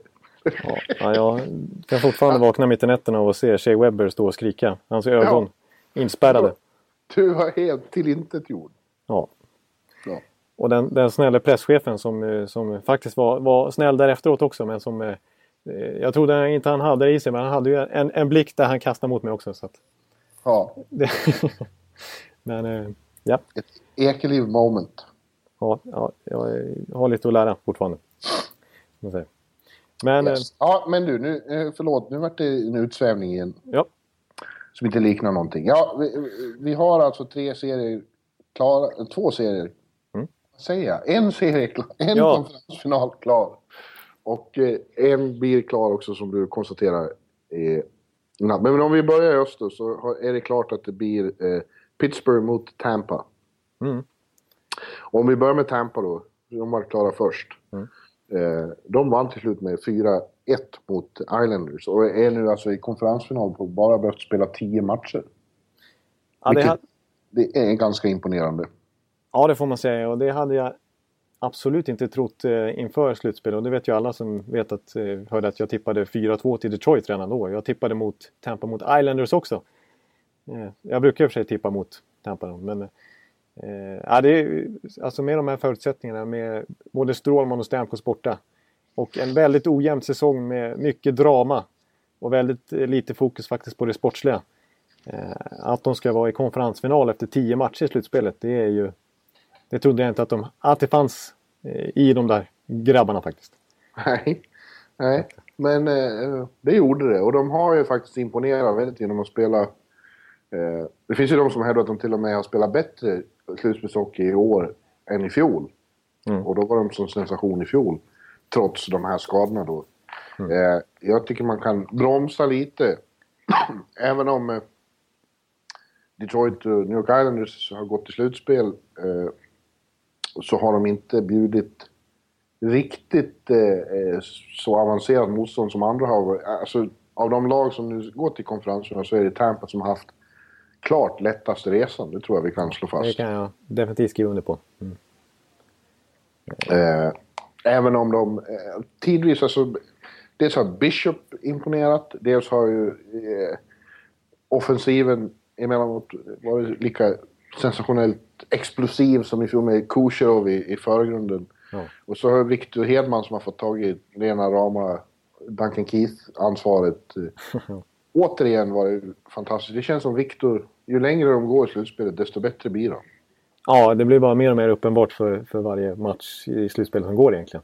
Ja, jag kan fortfarande vakna mitt i nätterna och se Shea Webber stå och skrika. Hans ögon ja. inspärrade. Du var helt tillintetgjord. Ja. ja. Och den, den snälla presschefen som, eh, som faktiskt var, var snäll där efteråt också men som eh, jag trodde inte han hade det i sig men han hade ju en, en blick där han kastade mot mig också. Så att, ja. men ja. Ett Ekeliv moment. Ja, ja, jag har lite att lära fortfarande. Men, yes. Ja, men du, nu, förlåt, nu vart det en utsvävning igen. Ja. Som inte liknar någonting. Ja, vi, vi har alltså tre serier klara, två serier. Mm. Vad säger jag? En serie klar, en ja. konferensfinal klar. Och eh, en blir klar också som du konstaterar. Men om vi börjar i öster så är det klart att det blir eh, Pittsburgh mot Tampa. Mm. Om vi börjar med Tampa då, de var klara först. Mm. Eh, de vann till slut med 4-1 mot Islanders och är nu alltså i konferensfinal på bara behövt spela 10 matcher. Ja, det, ha... det är ganska imponerande. Ja, det får man säga och det hade jag absolut inte trott eh, inför slutspel Och det vet ju alla som vet att, eh, hörde att jag tippade 4-2 till Detroit redan då. Jag tippade mot Tampa mot Islanders också. Eh, jag brukar i och för sig tippa mot Tampa då, men Eh, ja, det är, alltså med de här förutsättningarna med både Strålman och Stamkos borta. Och en väldigt ojämn säsong med mycket drama. Och väldigt eh, lite fokus faktiskt på det sportsliga. Eh, att de ska vara i konferensfinal efter tio matcher i slutspelet, det är ju... Det trodde jag inte att, de, att det fanns eh, i de där grabbarna faktiskt. Nej, nej. men eh, det gjorde det. Och de har ju faktiskt imponerat väldigt genom att spela... Eh, det finns ju de som hävdar att de till och med har spelat bättre slutspelshockey i år än i fjol. Mm. Och då var de som sensation i fjol. Trots de här skadorna då. Mm. Eh, jag tycker man kan bromsa lite. Även om eh, Detroit och New York Islanders har gått till slutspel eh, så har de inte bjudit riktigt eh, eh, så avancerat motstånd som andra har. Alltså, av de lag som nu går till konferenserna så är det Tampa som har haft klart lättaste resan. Det tror jag vi kan slå fast. Det kan jag definitivt skriva under på. Mm. Eh, även om de eh, tidvis alltså... Dels har Bishop imponerat. Dels har ju eh, offensiven emellanåt varit lika sensationellt explosiv som i fjol med Kucherov i, i förgrunden. Ja. Och så har Victor Hedman som har fått tag i rena rama Duncan Keith-ansvaret. Återigen var det fantastiskt. Det känns som Victor ju längre de går i slutspelet, desto bättre blir de. Ja, det blir bara mer och mer uppenbart för, för varje match i slutspelet som går egentligen.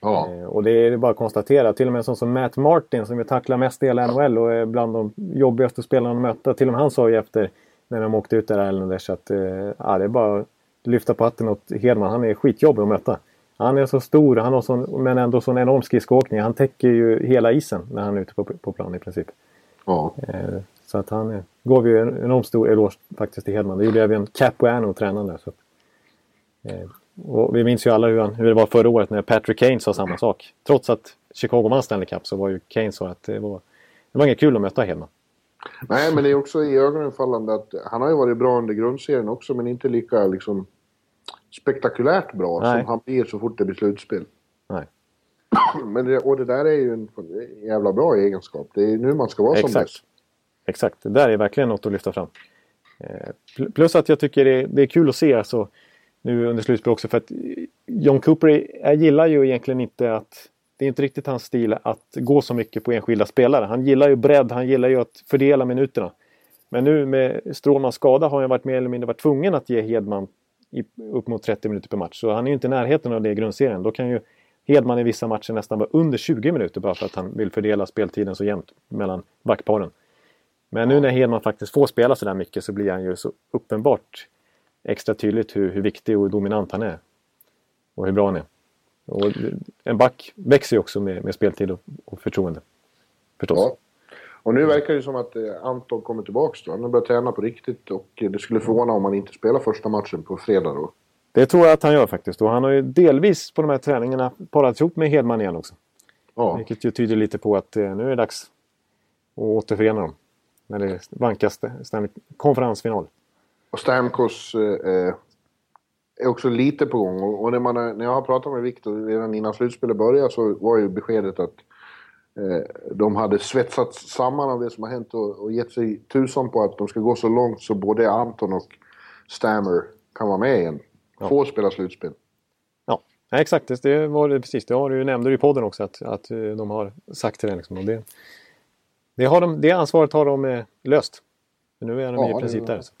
Ja. Eh, och det är bara att konstatera. Till och med en sån som Matt Martin som ju tacklar mest i hela NHL och är bland de jobbigaste spelarna att möta. Till och med han sa ju efter när de åkte ut där Islanders att eh, ja, det är bara att lyfta på hatten åt Hedman. Han är skitjobbig att möta. Han är så stor han har sån, men ändå sån enorm skridskoåkning. Han täcker ju hela isen när han är ute på, på plan i princip. Ja. Eh, så att han gav ju en enormt stor eloge faktiskt till Hedman. Det gjorde även Capuano, tränaren där. Så. Eh, och vi minns ju alla hur, han, hur det var förra året när Patrick Kane sa samma sak. Trots att Chicago vann Stanley Cup så var ju Kane så att det var, det var inget kul att möta Hedman. Nej, men det är också i ögonfallande att han har ju varit bra under grundserien också men inte lika liksom spektakulärt bra Nej. som han blir så fort det blir slutspel. Nej. Men det, och det där är ju en jävla bra egenskap. Det är nu man ska vara Exakt. som bäst. Exakt, det där är verkligen något att lyfta fram. Eh, plus att jag tycker det är, det är kul att se alltså, nu under slutspel också för att John Cooper, jag gillar ju egentligen inte att det är inte riktigt hans stil att gå så mycket på enskilda spelare. Han gillar ju bredd, han gillar ju att fördela minuterna. Men nu med Strålmans skada har han varit mer eller mindre varit tvungen att ge Hedman i, upp mot 30 minuter per match. Så han är ju inte i närheten av det i grundserien. Då kan ju Hedman i vissa matcher nästan vara under 20 minuter bara för att han vill fördela speltiden så jämnt mellan backparen. Men nu när Hedman faktiskt får spela så där mycket så blir han ju så uppenbart extra tydligt hur, hur viktig och dominant han är. Och hur bra han är. Och en back växer ju också med, med speltid och, och förtroende. Förstås. Ja. Och nu verkar det som att eh, Anton kommer tillbaka då. Han har börjat träna på riktigt och det skulle förvåna om han inte spelar första matchen på fredag då. Det tror jag att han gör faktiskt. Och han har ju delvis på de här träningarna parat ihop med Hedman igen också. Ja. Vilket ju tyder lite på att eh, nu är det dags att återförena dem. När det vankas konferensfinal. Och Stamkos eh, eh, är också lite på gång. Och när, man, när jag har pratat med Viktor redan innan slutspelet började så var ju beskedet att eh, de hade svetsats samman av det som har hänt och, och gett sig tusan på att de ska gå så långt så både Anton och Stammer kan vara med igen. Ja. Får spela slutspel. Ja, exakt. Det var det precis. Det har du, nämnde du i podden också att, att eh, de har sagt till det. Liksom. Det, det, har de, det ansvaret har de eh, löst. Men nu är de ja, i princip där. Så.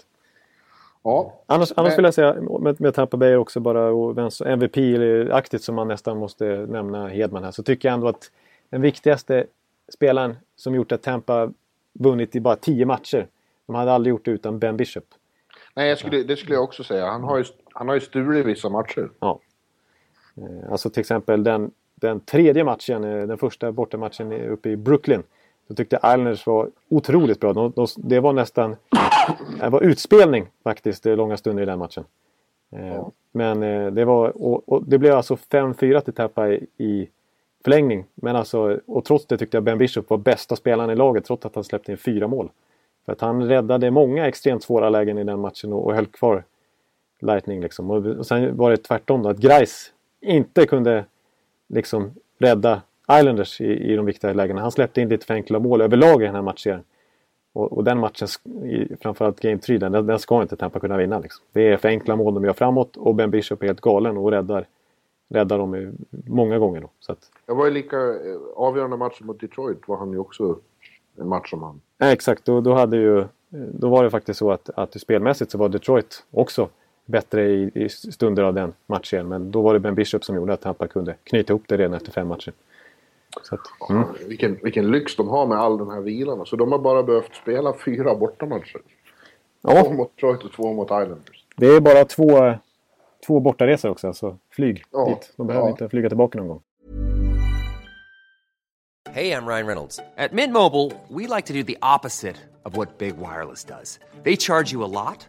Ja. Annars, annars men... vill jag säga med, med Tampa Bay också bara och MVP-aktigt som man nästan måste nämna Hedman här så tycker jag ändå att den viktigaste spelaren som gjort att Tampa vunnit i bara tio matcher. De hade aldrig gjort det utan Ben Bishop. Nej, skulle, det skulle jag också säga. Han har ju, han har ju stulit vissa matcher. Ja. Eh, alltså till exempel den, den tredje matchen, eh, den första bortamatchen uppe i Brooklyn. Då tyckte Islanders var otroligt bra. De, de, det var nästan det var utspelning faktiskt långa stunder i den matchen. Eh, ja. Men det var, och, och det blev alltså 5-4 till Tappa i, i förlängning. Men alltså, och trots det tyckte jag Ben Bishop var bästa spelaren i laget trots att han släppte in fyra mål. För att han räddade många extremt svåra lägen i den matchen och, och höll kvar Lightning. Liksom. Och, och sen var det tvärtom då, att Grice inte kunde liksom rädda Islanders i, i de viktiga lägena. Han släppte in lite för enkla mål överlag i den här matchen. Och, och den matchen, framförallt Game 3, den, den ska inte Tampa kunna vinna. Liksom. Det är för enkla mål de gör framåt och Ben Bishop är helt galen och räddar, räddar dem många gånger. Då, så att... Det var ju lika eh, avgörande matchen mot Detroit var han ju också en match som han. Ja, exakt, då, då, hade ju, då var det faktiskt så att, att spelmässigt så var Detroit också bättre i, i stunder av den matchen. Men då var det Ben Bishop som gjorde att Tampa kunde knyta ihop det redan efter fem matcher. Att, mm. vilken, vilken lyx de har med all den här vilan. Så de har bara behövt spela fyra bortamatcher. Ja. Två mot Detroit och två mot Islanders. Det är bara två, två bortaresor också, alltså flyg ja. dit. De behöver ja. inte flyga tillbaka någon gång. Hej, jag Ryan Reynolds. På Mint Mobile, we like to do the opposite of what Big Wireless does. They charge you a lot.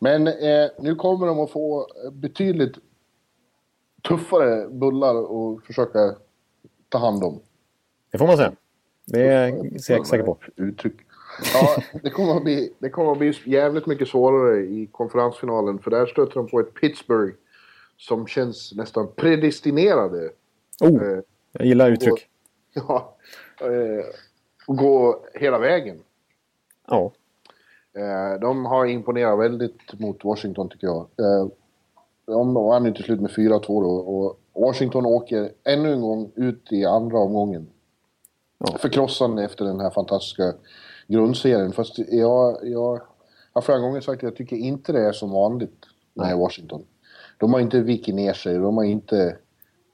Men eh, nu kommer de att få betydligt tuffare bullar att försöka ta hand om. Det får man säga. Det är jag säker på. Uttryck. Ja, det kommer, att bli, det kommer att bli jävligt mycket svårare i konferensfinalen. För där stöter de på ett Pittsburgh som känns nästan predestinerade. Oh, eh, jag gillar uttryck. Gå, ja, eh, och gå hela vägen. Ja. Eh, de har imponerat väldigt mot Washington tycker jag. De vann ju till slut med 4-2 då och Washington åker ännu en gång ut i andra omgången. Ja. Förkrossande efter den här fantastiska grundserien. Fast jag, jag har flera gånger sagt att jag tycker inte det är som vanligt med Washington. De har inte vikit ner sig, de har inte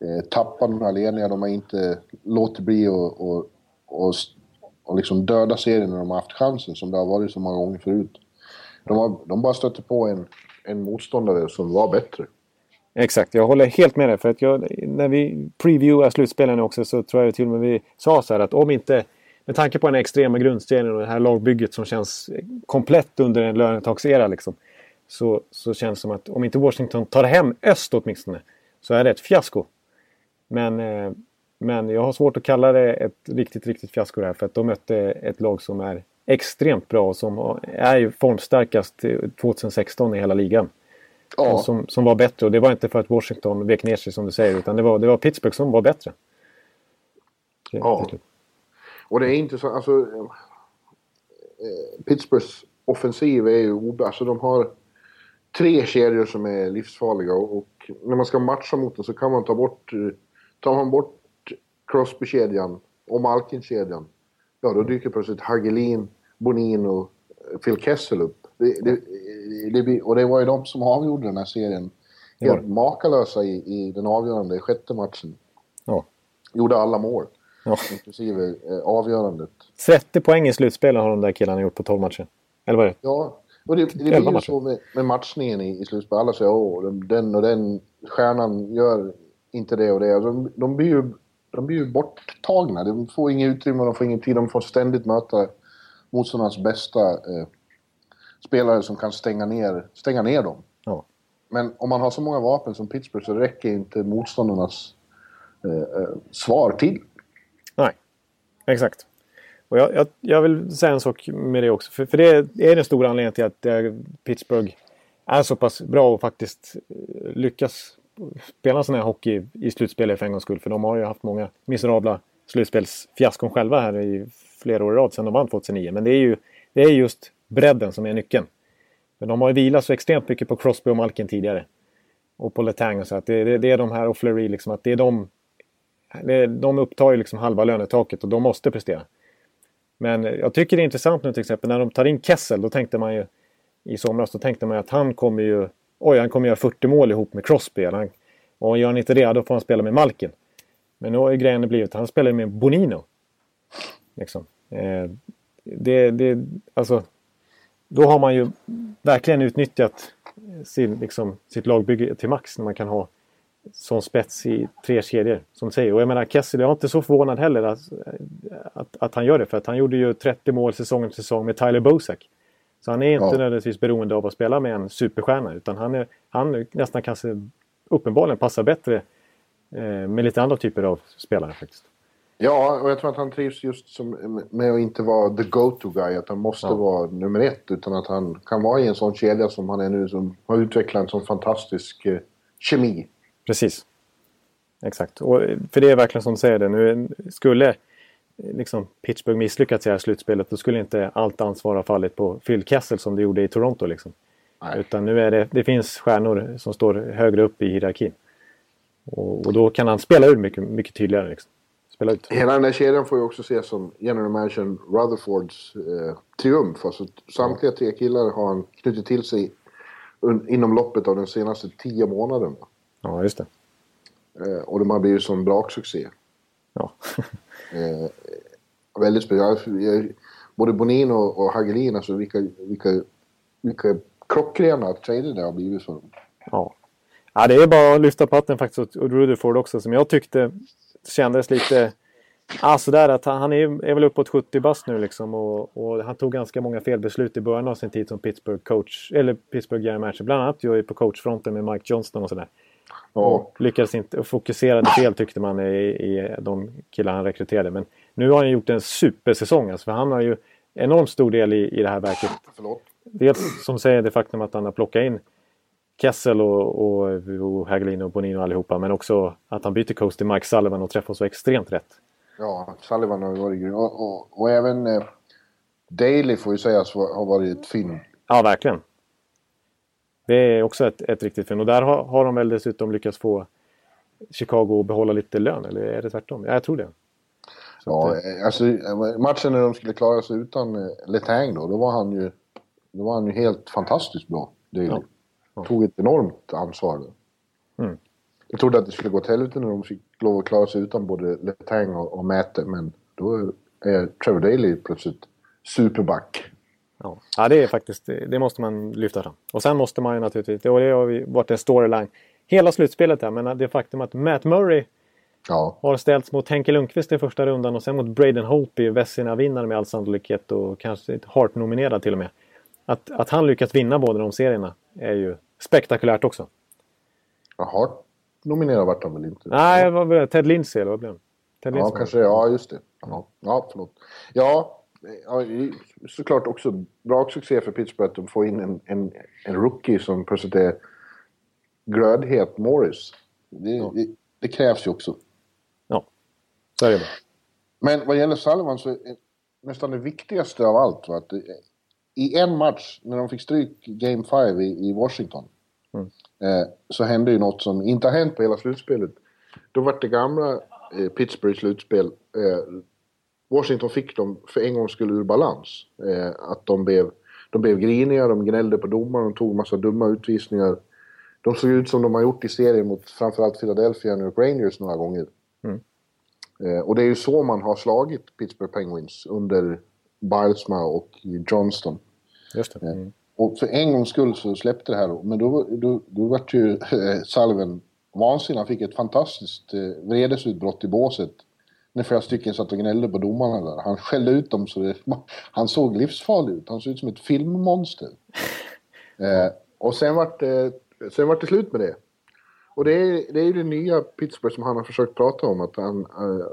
eh, tappat några ledningar, de har inte låtit bli och, och, och och liksom döda serien när de har haft chansen som det har varit så många gånger förut. De, har, de bara stötte på en, en motståndare som var bättre. Exakt, jag håller helt med dig. För att jag, när vi previewar slutspelen också så tror jag till och med vi sa så här att om inte med tanke på den extrema grundserien och det här lagbygget som känns komplett under en lönetaksera liksom. Så, så känns det som att om inte Washington tar hem öst åtminstone så är det ett fiasko. Men eh, men jag har svårt att kalla det ett riktigt, riktigt fiasko här för att de mötte ett lag som är extremt bra och som är formstarkast 2016 i hela ligan. Ja. Som, som var bättre och det var inte för att Washington vek ner sig som du säger utan det var, det var Pittsburgh som var bättre. Ja. Och det är inte så, alltså... Eh, Pittsburghs offensiv är ju. Alltså de har tre kedjor som är livsfarliga och, och när man ska matcha mot dem så kan man ta bort... Tar man bort Crosby-kedjan och Malkin-kedjan, ja då dyker plötsligt Hagelin, Bonin och Phil Kessel upp. Det, det, det, och det var ju de som avgjorde den här serien. Helt ja. makalösa i, i den avgörande sjätte matchen. Ja. Gjorde alla mål. Ja. Inklusive eh, avgörandet. 30 poäng i slutspelet har de där killarna gjort på 12 matcher. Eller vad är det? Ja, och det, det blir ju så med, med, matchningen i, i slutspelet. Alla säger att den och den stjärnan gör inte det och det. Alltså, de, de, blir ju, de blir ju borttagna. De får inget utrymme, de får ingen tid. De får ständigt möta motståndarnas bästa eh, spelare som kan stänga ner, stänga ner dem. Ja. Men om man har så många vapen som Pittsburgh så räcker inte motståndarnas eh, eh svar till. Nej, exakt. Och jag, jag, jag, vill säga en sak med det också. För, för det är den stora anledningen till att eh, Pittsburgh är så pass bra och faktiskt eh, lyckas spela sån här hockey i slutspelet för en gångs skull. För de har ju haft många miserabla slutspelsfiaskon själva här i flera år i rad sedan de vann 2009. Men det är ju det är just bredden som är nyckeln. Men de har ju vilat så extremt mycket på Crosby och Malkin tidigare. Och på Letang och så. Att det, det, det är de här och Fleury liksom. Att det är de, det, de upptar ju liksom halva lönetaket och de måste prestera. Men jag tycker det är intressant nu till exempel när de tar in Kessel. Då tänkte man ju i somras då tänkte man att han kommer ju oj, han kommer göra 40 mål ihop med Crosby. Han, och gör han inte det, då får han spela med Malkin. Men nu har ju grejen blivit att han spelar med Bonino. Liksom. Eh, det, det, alltså, då har man ju verkligen utnyttjat sin, liksom, sitt lagbygge till max när man kan ha sån spets i tre kedjor. Som säger. Och jag menar Kessel, jag är inte så förvånad heller att, att, att, han gör det. För att han gjorde ju 30 mål säsong efter säsong med Tyler Bosak. Så han är inte ja. nödvändigtvis beroende av att spela med en superstjärna. Utan han, är, han nästan kanske uppenbarligen passar bättre eh, med lite andra typer av spelare faktiskt. Ja, och jag tror att han trivs just som, med att inte vara the go-to guy. Att han måste ja. vara nummer ett. Utan att han kan vara i en sån kedja som han är nu. Som har utvecklat en sån fantastisk eh, kemi. Precis. Exakt. Och, för det är verkligen som du säger det. Nu skulle liksom Pittsburgh misslyckats i det här slutspelet då skulle inte allt ansvar ha fallit på Phil Kessel som det gjorde i Toronto. Liksom. Utan nu är det, det finns stjärnor som står högre upp i hierarkin. Och, och då kan han spela ut mycket, mycket tydligare. Liksom. Spela ut. Hela den där kedjan får ju också ses som general manager Rutherfords eh, triumf. Alltså, samtliga tre killar har han knutit till sig inom loppet av de senaste tio månaderna. Ja, just det. Eh, och de har blivit som braksuccé. Ja. eh, väldigt speciellt. Både Bonin och, och Hagelin, alltså vilka, vilka, vilka klockrena trader det har blivit för dem. Ja. ja, det är bara att lyfta på hatten faktiskt och Rutherford också som jag tyckte kändes lite... Ah, sådär att han, han är, är väl uppåt 70 bast nu liksom och, och, han tog ganska många felbeslut i början av sin tid som Pittsburgh coach, eller Pittsburgh general manager. Bland annat ju på coachfronten med Mike Johnston och sådär. Och lyckades inte, och fokuserade fel tyckte man i, i de killar han rekryterade. Men nu har han gjort en supersäsong. Alltså, för han har ju enormt stor del i, i det här verket. Förlåt. Dels som säger det faktum att han har plockat in Kessel och, och, och Hagelin och Bonino allihopa. Men också att han byter coach till Mike Sullivan och träffar så extremt rätt. Ja, Sullivan har varit grym. Och, och, och, även eh, Daly får ju sägas ha varit fynd. Ja, verkliligen. Det är också ett, ett riktigt fynd. Och där har, har de väl dessutom lyckats få Chicago att behålla lite lön, eller är det tvärtom? Ja, jag tror det. Så ja, att, eh, alltså matchen när de skulle klara sig utan eh, Letang då, då var han ju, då var han ju helt fantastiskt bra. Det ja. Ja. tog ett enormt ansvar. Mm. Jag trodde att det skulle gå till helvete när de fick lov att klara sig utan både Letang och, och Mäte, men då är Trevor Daley plötsligt superback. Ja. ja, det är faktiskt, det måste man lyfta fram. Och sen måste man ju naturligtvis, och det har varit en storyline hela slutspelet här, men det faktum att Matt Murray ja. har ställts mot Henke Lundqvist i första rundan och sen mot Braden Holtby, Vessina-vinnare med all sannolikhet och kanske Hart-nominerad till och med. Att, att han lyckats vinna båda de serierna är ju spektakulärt också. Ja, Hart-nominerad vart han väl inte? Nej, var Ted Lindsay eller vad blev Ted Ja, kanske. Ja, just det. Ja, ja förlåt. Ja, ja, såklart också bra succé för Pittsburgh att de får in en, en, en rookie som plötsligt är glödhet Morris. Det, ja. det, det, krävs ju också. Ja, så är det. Men vad gäller Sullivan så är nästan det viktigaste av allt va, att i en match, när de fick stryk Game 5 i, i Washington, mm. eh, så hände ju något som inte har hänt på hela slutspelet. Då var det gamla eh, Pittsburgh slutspel, eh, Washington fick dem för en gång skulle ur balans. Eh, att de blev, de blev griniga, de gnällde på domaren, de tog massa dumma utvisningar. De såg ut som de har gjort i serien mot framförallt Philadelphia och New York Rangers några gånger. Mm. Eh, och det är ju så man har slagit Pittsburgh Penguins under Bilesma och Johnston. Just det. Mm. Och för en gångs skull så släppte det här. Men då, då, då vart ju eh, Salven vansinnig. Han fick ett fantastiskt eh, vredesutbrott i båset. När flera stycken satt och gnällde på domarna där. Han skällde ut dem så det, han såg livsfarlig ut. Han såg ut som ett filmmonster. eh, och sen vart, det, sen vart det slut med det. Och det är, det är ju det nya Pittsburgh som han har försökt prata om. Att han äh,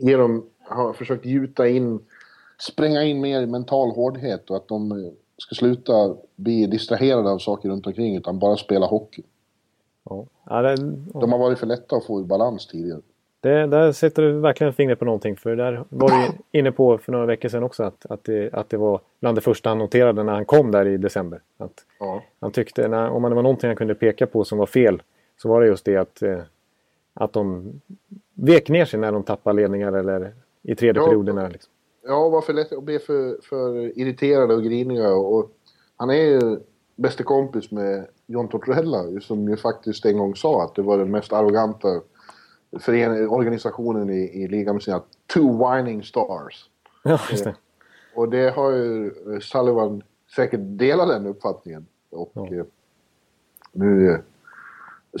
genom, har försökt gjuta in, spränga in mer mental hårdhet och att de eh, ska sluta bli distraherade av saker runt omkring utan bara spela hockey. Ja. Ja, det, ja. De har varit för lätta att få ur balans tidigare. Det, där sätter du verkligen fingret på någonting. För där var du inne på för några veckor sedan också att, att, det, att det var bland det första han noterade när han kom där i december. Att ja. Han tyckte, när, om det var någonting han kunde peka på som var fel, så var det just det att, eh, att de vek ner sig när de tappade ledningar eller i tredje ja, perioderna. Liksom. Ja, var för lätt att bli för, för irriterade och griniga. Och han är ju bästa kompis med John Tortorella som ju faktiskt en gång sa att det var den mest arroganta fören organisationen i, i ligan med sina two whining stars. Ja, just det. Eh, och det har ju Sullivan säkert delat den uppfattningen. Och ja. eh, nu eh,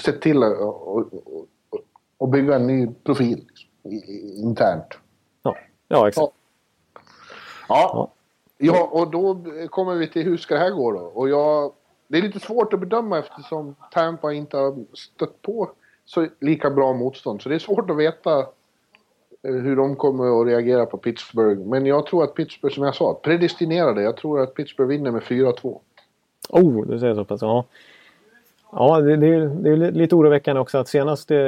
sett till att och, och, bygga en ny profil internt. Ja, ja exakt. Ja. ja. Ja, och då kommer vi till hur ska det här gå då? Och jag, det är lite svårt att bedöma eftersom Tampa inte har stött på så lika bra motstånd. Så det är svårt att veta eh, hur de kommer att reagera på Pittsburgh. Men jag tror att Pittsburgh, som jag sa, predestinerade. Jag tror att Pittsburgh vinner med 4-2. Oh, du säger så pass. Ja, ja det, det, det, är lite oroväckande också att senast eh,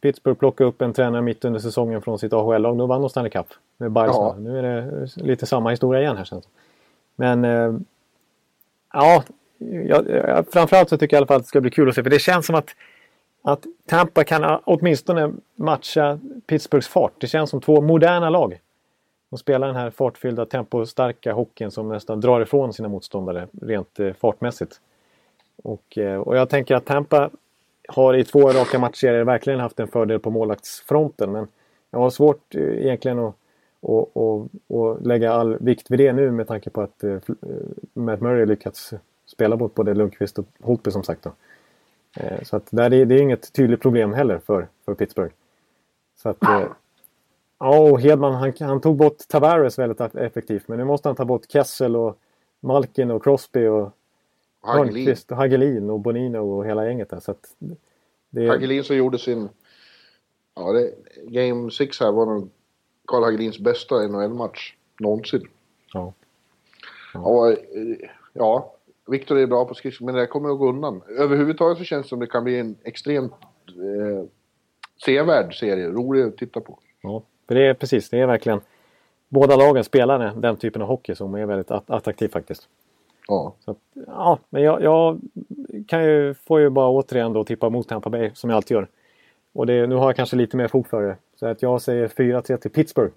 Pittsburgh plockade upp en tränare mitt under säsongen från sitt AHL-lag, då vann de Stanley Cup med Bilesma. Ja. Nu är det lite samma historia igen här känns Men eh, ja, jag, framförallt så tycker jag i alla fall att det ska bli kul att se. För det känns som att att Tampa kan åtminstone matcha Pittsburghs fart. Det känns som två moderna lag. De spelar den här fartfyllda, tempostarka hockeyn som nästan drar ifrån sina motståndare rent eh, fartmässigt. Och, eh, och jag tänker att Tampa har i två raka matcher verkligen haft en fördel på målvaktsfronten. Men jag har svårt eh, egentligen att och, och, och lägga all vikt vid det nu med tanke på att Matt Murray lyckats spela mot både Lundqvist och Holtby som sagt. Då. Eh, så att där är, det är inget tydligt problem heller för, för Pittsburgh. Så att, eh, ja, och Hedman han, han, tog bort Tavares väldigt effektivt. Men nu måste han ta bort Kessel och Malkin och Crosby och Hörnqvist och Hagelin och Bonino och hela gänget där. Så att det... Hagelin som gjorde sin... Ja, det, Game 6 här var nog Karl Hagelins bästa NHL-match någonsin. Ja. Ja. Eh, ja, Viktor är bra på skridskor, men det kommer att gå undan. Överhuvudtaget så känns det som det kan bli en extremt eh, sevärd serie. Rolig att titta på. Ja, för det är precis. Det är verkligen... Båda lagen spelar den typen av hockey som är väldigt attraktiv faktiskt. Ja. Så, ja, men jag, jag, kan ju, får ju bara återigen då tippa mot Tampa Bay som jag alltid gör. Och det, nu har jag kanske lite mer fog för det. Så att jag säger 4-3 till Pittsburgh.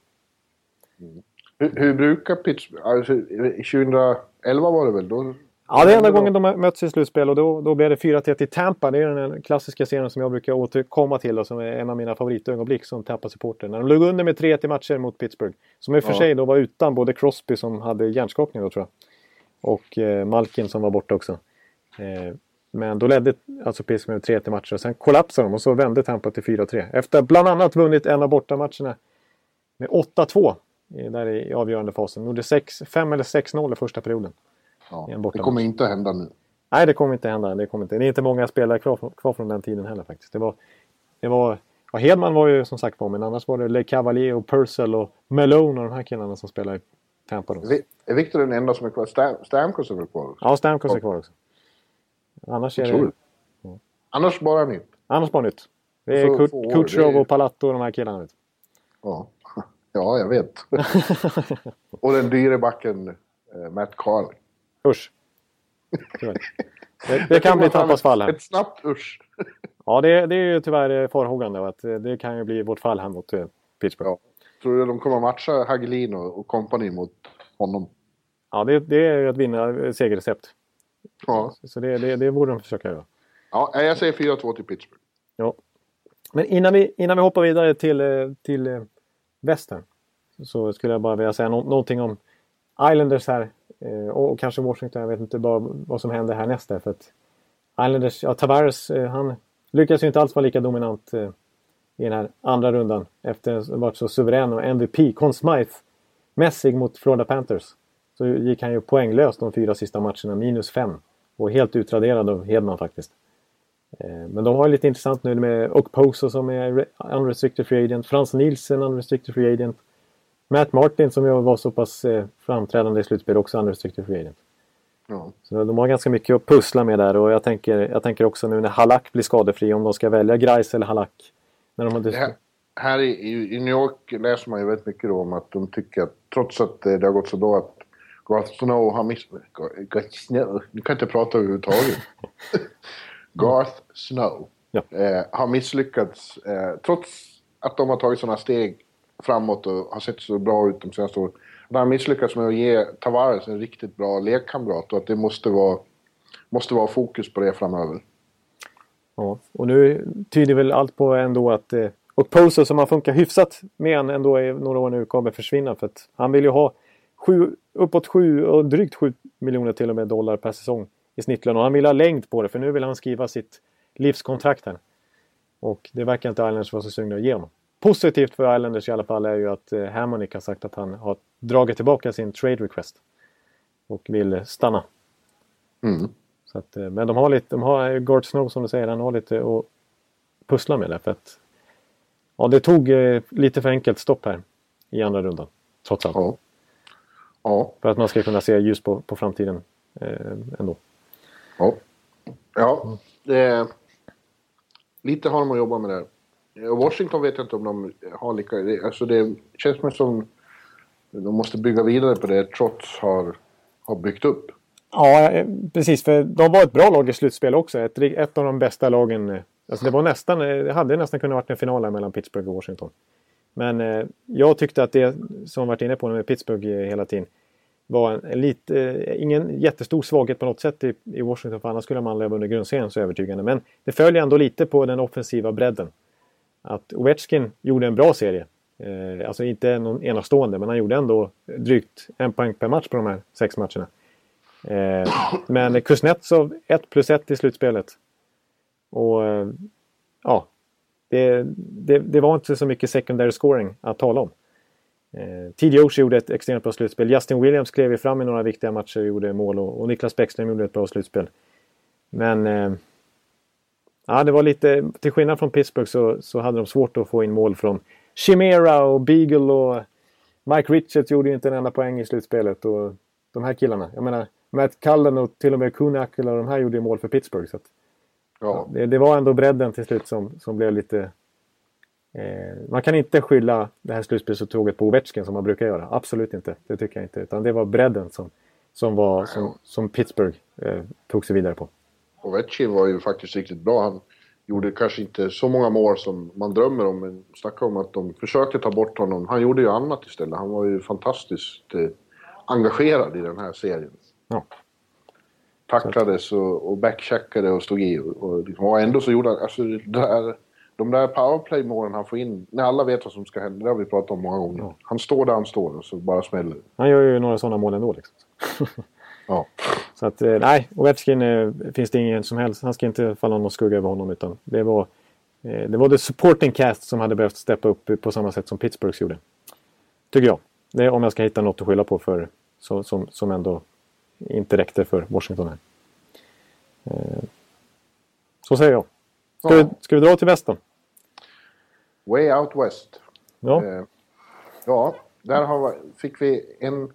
Mm. Hur, hur, brukar Pittsburgh... Alltså, 2011 var det väl? Då Ja, det är enda gången de har mötts i slutspel och då, då blev det 4-1 i Tampa. Det är den klassiska serien som jag brukar återkomma till och som är en av mina favoritögonblick som Tampa-supporter. När de låg under med 3-1 i matcher mot Pittsburgh. Som i och för sig då var utan både Crosby som hade hjärnskakning då tror jag. Och eh, Malkin som var borta också. Eh, men då ledde alltså Pittsburgh med 3 1 i matcher och sen kollapsade de och så vände Tampa till 4-3. Efter bland annat vunnit en av bortamatcherna med 8-2 där i avgörande fasen. De gjorde 5 eller 6-0 i första perioden. Ja, det kommer inte att hända nu. Nej, det kommer inte att hända. Det, kommer inte. det är inte många spelare kvar, kvar från den tiden heller faktiskt. Det var, det var, ja, Hedman var ju som sagt på, men annars var det Le Cavalier och Purcell och Malone och de här killarna som spelar i Tampa. Då. Är Victor den enda som är kvar? Stam, Stamkos är väl kvar också? Ja, Stamkos är kvar också. Annars är det... Ja. Annars bara nytt? Annars bara nytt. Det är Kut Kutjov och Palatto och de här killarna. Vet. Ja. ja, jag vet. och den dyre backen eh, Matt Carley. Usch. Det, det kan bli Tampas fall här. Ett snabbt usch. Ja, det, det är ju tyvärr farhågan då, att det kan ju bli vårt fall här mot eh, Pittsburgh. Ja. Tror du de kommer matcha Hagelin och, company mot honom? Ja, det, det är ju att vinna segerrecept. Ja. Så det, det, det borde de försöka göra. Ja, jag säger 4-2 till Pittsburgh. Ja. Men innan vi, innan vi hoppar vidare till, eh, till eh, västern så skulle jag bara vilja säga no någonting om Islanders här Eh, och kanske Washington. Jag vet inte bara vad som händer härnäst där. För att Islanders, ja Tavares, eh, han lyckas ju inte alls vara lika dominant eh, i den här andra rundan efter att ha varit så suverän och MVP. Conn Smythe-mässig mot Florida Panthers. Så gick han ju poänglös de fyra sista matcherna, minus fem. Och helt utraderad av Hedman faktiskt. Men de har lite intressant nu med Okposo som är unrestricted free agent. Frans Nielsen unrestricted free agent. Matt Martin som ju var så pass eh, framträdande i slutspel också unrestricted free agent. Ja. Så de har ganska mycket att pussla med där och jag tänker, jag tänker också nu när Halak blir skadefri om de ska välja Grice eller Halak. När de har här, här i, i, New York läser man ju väldigt mycket om att de tycker att trots att det har gått så bra att Garth Snow har misslyckats... Garth Snow? Du kan inte prata överhuvudtaget. Garth Snow ja. eh, har misslyckats eh, trots att de har tagit sådana steg framåt och har sett så bra ut de senaste åren. Han har misslyckats med att ge Tavares en riktigt bra lekkamrat och att det måste vara, måste vara fokus på det framöver. Ja, och nu tyder väl allt på ändå att eh, och Poser som har funkat hyfsat med han ändå i några år nu kommer försvinna för att han vill ju ha sju, uppåt 7 och drygt 7 miljoner till och med dollar per säsong i snittlön. Och han vill ha längd på det för nu vill han skriva sitt livskontrakt här. Och det verkar inte Islanders vara så sugna att ge honom. Positivt för Islanders i alla fall är ju att eh, Hammonick har sagt att han har dragit tillbaka sin trade request. Och vill stanna. Mm. Så att, eh, men de har lite, de har Gord Snow som du säger, han har lite att pussla med där. För att, ja, det tog eh, lite för enkelt stopp här i andra rundan. Trots allt. Ja. Ja. För att man ska kunna se ljus på, på framtiden eh, ändå. Ja. Ja, det, lite har de att jobba med där. Eh, Washington vet jag inte om de har lika... Alltså det känns som de måste bygga vidare på det Trots har, har byggt upp. Ja, eh, precis. För de var ett bra lag i slutspel också. Ett, ett av de bästa lagen. Eh, alltså det var nästan... Det hade nästan kunnat vara en final mellan Pittsburgh och Washington. Men eh, jag tyckte att det som varit inne på med Pittsburgh hela tiden var en, en lit, eh, ingen jättestor svaghet på något sätt i, i Washington för annars skulle man leva under grundserien så övertygande. Men det följer ändå lite på den offensiva bredden. Att Ovechkin gjorde en bra serie. Eh, alltså inte någon enastående men han gjorde ändå drygt en poäng per match på de här sex matcherna. Eh, men Kuznetsov 1 plus 1 i slutspelet. Och eh, ja, det, det, det, var inte så mycket secondary scoring att tala om. Eh, T.D. Oshie gjorde ett extremt bra slutspel. Justin Williams klev ju fram i några viktiga matcher och gjorde mål och, och Niklas Bäckström gjorde ett bra slutspel. Men eh, ja, det var lite, till skillnad från Pittsburgh så, så hade de svårt att få in mål från Chimera och Beagle och Mike Richards gjorde ju inte en enda poäng i slutspelet. Och de här killarna, jag menar Matt Cullen och till och med Kunak och de här gjorde ju mål för Pittsburgh. Så att, ja. det, det, var ändå bredden till slut som, som blev lite Eh, man kan inte skylla det här slutspelsuttåget på Ovechkin som man brukar göra. Absolut inte. Det tycker jag inte. Utan det var bredden som, som, var, som, som Pittsburgh eh, tog sig vidare på. Ovechkin var ju faktiskt riktigt bra. Han gjorde kanske inte så många mål som man drömmer om. Men snacka om att de försökte ta bort honom. Han gjorde ju annat istället. Han var ju fantastiskt eh, engagerad i den här serien. Ja. Tacklades och, och backcheckade och stod i. Och, och, liksom, och ändå så gjorde han... Alltså där de där powerplay-målen han får in, när alla vet vad som ska hända, det har vi pratat om många gånger. Ja. Han står där han står och så bara smäller Han gör ju några sådana mål ändå liksom. ja. Så att, eh, nej, Ovechkin eh, finns det ingen som helst. Han ska inte falla någon skugga över honom utan det var eh, det var the supporting cast som hade behövt steppa upp på samma sätt som Pittsburghs gjorde. Tycker jag. Det är om jag ska hitta något att skylla på för, så, som, som ändå inte räckte för Washington här. Så säger jag. Ska, ja. vi, ska vi dra till västern? Way Out West. Ja. Ja, där har, fick vi en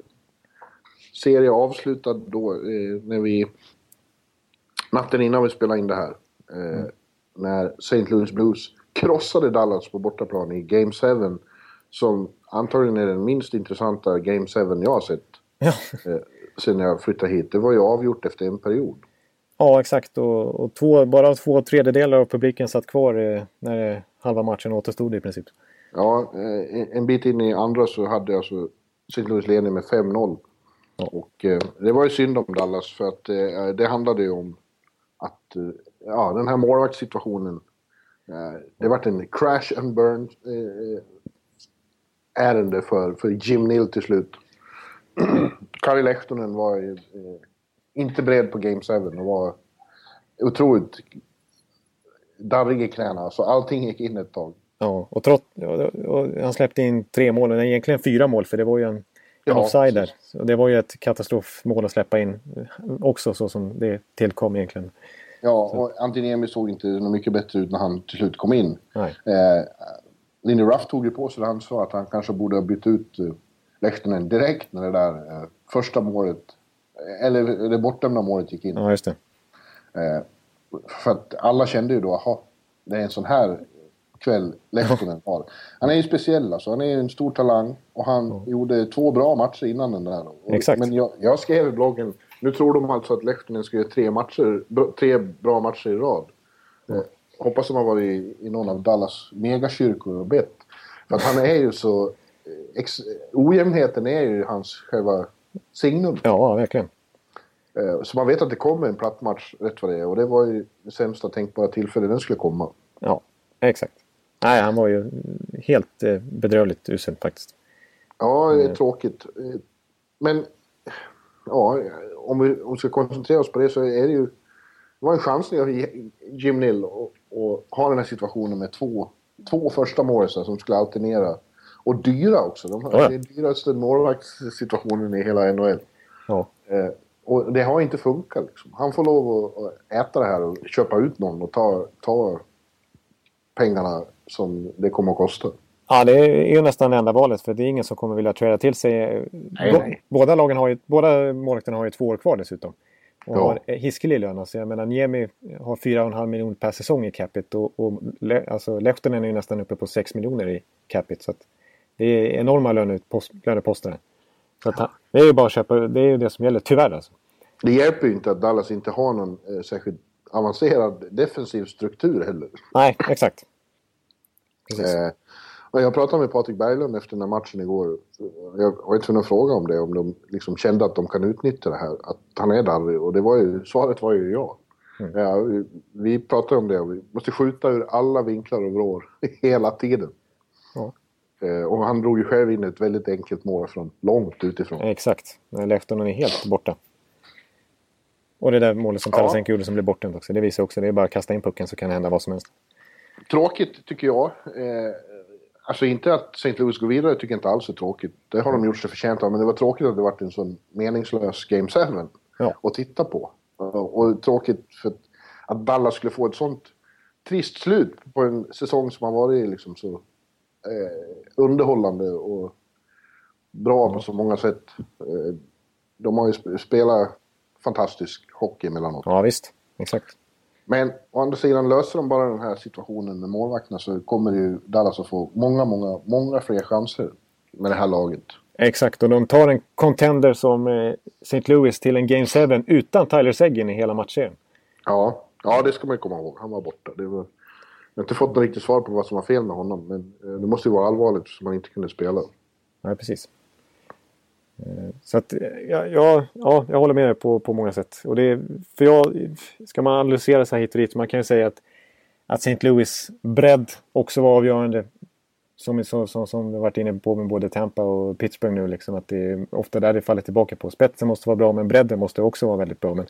serie avslutad då eh, när vi... Natten innan vi spelade in det här. Eh, mm. När St. Louis Blues krossade Dallas på bortaplan i Game 7. Som antagligen är den minst intressanta Game 7 jag har sett. Ja. Eh, sen jag flyttade hit. Det var ju avgjort efter en period. Ja, exakt. Och, och två, bara två tredjedelar av publiken satt kvar eh, när eh, halva matchen återstod i princip. Ja, eh, en bit in i andra så hade alltså St. Louis ledning med 5-0. Ja. Och eh, det var ju synd om Dallas för att eh, det handlade ju om att eh, ja, den här målvaktssituationen. Eh, det vart en crash and burn eh, ärende för, för Jim Neal till slut. Kari Lehtonen var eh, inte beredd på Game 7 och var otroligt darrig i knäna. Så allting gick in ett tag. Ja, och, trots, och, och han släppte in tre mål, eller egentligen fyra mål för det var ju en, en Ja, offside där. precis. Så det var ju ett katastrofmål att släppa in eh, också så som det tillkom egentligen. Ja, och Antiniemi såg inte mycket bättre ut när han till slut kom in. Nej. Eh, Lindy Ruff tog ju på sig ansvar att han kanske borde ha bytt ut eh, Lehtonen direkt när det där eh, första målet, eh, eller det bortdömda målet gick in. Ja, just det. Eh, för att alla kände ju då, jaha, det är en sån här kväll Lehtonen har. Han är ju speciell alltså, han är ju en stor talang och han gjorde två bra matcher innan den där. Exakt. Men jag, jag skrev i bloggen, nu tror de alltså att Lehtonen ska göra tre, matcher, tre bra matcher i rad. Eh, hoppas de har varit i, i någon av Dallas megakyrkor och bett. För att han är ju så... eh, Ex, ojämnheten är ju hans själva signum. Ja, verkligen. Eh, Så man vet att det kommer en platt match rätt vad det är. Och det var ju det sämsta tänkbara tillfälle den skulle komma. Ja, exakt. Nej, han var ju helt eh, bedrövligt usel faktiskt. Ja, det är Mm. tråkigt. Eh, Men ja, om vi, om vi ska koncentrera oss på det så är det ju... Det var en chansning av Jim Nill att ha den här situationen med två, två första målisar som skulle alternera. Och dyra också. De, Ja, ja. Det är dyraste målvaktssituationen i hela NHL. Ja, Eh, och det har inte funkat. Liksom. Han får lov att, att äta det här och köpa ut någon och ta, ta pengarna som det kommer att kosta. ja det är ju nästan det enda valet för det är ingen som kommer vilja träda till sig. Nej, Bå- nej. Båda, lagen har ju, båda målvakterna har ju två år kvar dessutom. Och Ja. har hiskelig lön. Alltså, jag menar, Niemi har 4,5 miljoner per säsong i capita och, och alltså, Lehtonen är ju nästan uppe på 6 miljoner i capita. Så att det är enorma lönepost, löneposter. Så att, han- det är ju bara att köpa, det är ju det som gäller, tyvärr alltså. Det hjälper ju inte att Dallas inte har någon eh, särskilt avancerad defensiv struktur heller. Nej, exakt. Eh, jag pratade med Patrik Berglund efter den här matchen igår. Jag var tvungen att fråga om det, om de liksom kände att de kan utnyttja det här. Att han är darrig. Och det var ju, svaret var ju ja. Mm. ja vi, pratade om det. Vi måste skjuta ur alla vinklar och vrår hela tiden. Ja. Eh, och han drog ju själv in ett väldigt enkelt mål från långt utifrån. Exakt. Lehtonen är helt borta. Och det där målet som Ja. Tarasenko gjorde som blev bortdömt också. Det visar också det är bara att kasta in pucken så kan det hända vad som helst. Tråkigt tycker jag. Eh, alltså inte att St. Louis går vidare tycker jag inte alls är tråkigt. Det har de gjort sig förtjänta av. Men det var tråkigt att det varit en sån meningslös Game 7 Ja. att titta på. Och, tråkigt för att, Dallas skulle få ett sånt trist slut på en säsong som har varit liksom så eh, underhållande och bra på så många sätt. Eh, de har ju sp- spelat fantastisk hockey emellanåt. Ja visst. Exakt. Men å andra sidan, löser de bara den här situationen med målvakterna så kommer ju Dallas att få många, många, många fler chanser med det här laget. Exakt. Och de tar en contender som eh, St. Louis till en Game 7 utan Tyler Seguin i hela matchserien. Ja, ja det ska man ju komma ihåg. Han var borta. Det var, jag har inte fått något riktigt svar på vad som var fel med honom, men eh, det måste ju vara allvarligt som han inte kunde spela. Nej, precis. Eh, så att, eh, ja, ja, ja, jag håller med dig på, på många sätt. Och det, för jag, ska man analysera så här hit och dit, man kan ju säga att, att St. Louis bredd också var avgörande. Som, som, som, som vi varit inne på med både Tampa och Pittsburgh nu. Liksom, att det är ofta där det faller tillbaka på. Spetsen måste vara bra, men bredden måste också vara väldigt bra. Men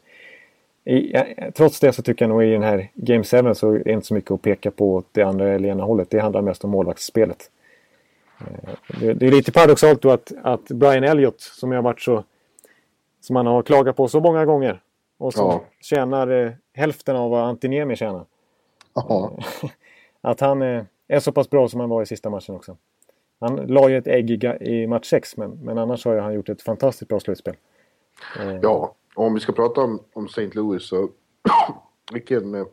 i, ja, trots det så tycker jag nog i den här Game 7 så är det inte så mycket att peka på åt det andra eller ena hållet. Det handlar mest om målvaktsspelet. Det, är lite paradoxalt då att, att Brian Elliott som har varit så... Som man har klagat på så många gånger. Och som Ja. tjänar eh, hälften av vad Antiniemi tjänar. Ja, Att han eh, är så pass bra som han var i sista matchen också. Han la ju ett ägg i, match 6 men, men annars har han gjort ett fantastiskt bra slutspel. Eh, ja. Och om vi ska prata om, om St. Louis så... vilken...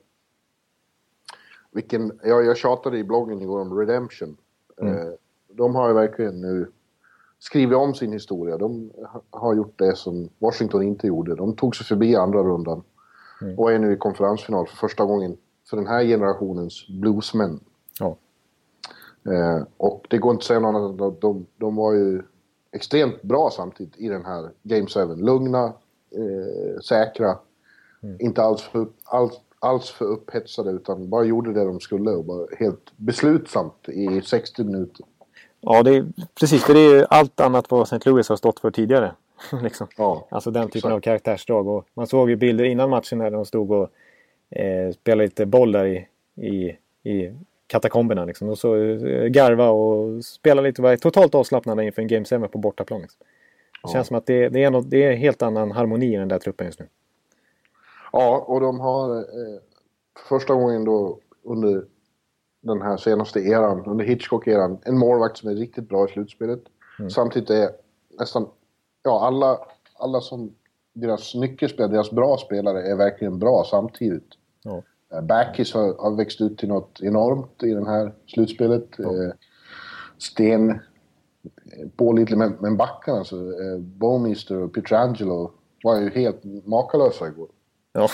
Vilken... Ja, jag tjatade i bloggen igår om Redemption. Eh, de har ju verkligen nu skrivit om sin historia. De har gjort det som Washington inte gjorde. De tog sig förbi andra rundan mm. och är nu i konferensfinal för första gången för den här generationens bluesmän. Ja. Eh, och det går inte att säga något annat de, de, de var ju extremt bra samtidigt i den här Game 7. Lugna, eh, säkra, mm. inte alls för, alls, alls för upphetsade utan bara gjorde det de skulle och bara helt beslutsamt i 60 minuter. Ja, det är, precis. För det är allt annat vad St. Louis har stått för tidigare. liksom. ja, alltså den typen exakt. av karaktärsdrag. Och man såg ju bilder innan matchen när de stod och eh, spelade lite boll där i, i, i katakomberna. Liksom. Och så eh, garva och spela lite. Var totalt avslappnade inför en Game 7 på bortaplan. Liksom. Det ja. känns som att det, det, är något, det är en helt annan harmoni i den där truppen just nu. Ja, och de har eh, för första gången då under den här senaste eran, under Hitchcock-eran, en målvakt som är riktigt bra i slutspelet. Mm. Samtidigt är nästan, ja alla, alla som deras nyckelspelare, deras bra spelare är verkligen bra samtidigt. Ja. Eh, Backis har, har växt ut till något enormt i det här slutspelet. Ja. Eh, sten eh, pålitlig, men, men backarna, alltså, eh, Bowmister och Pietrangelo var ju helt makalösa igår. Ja.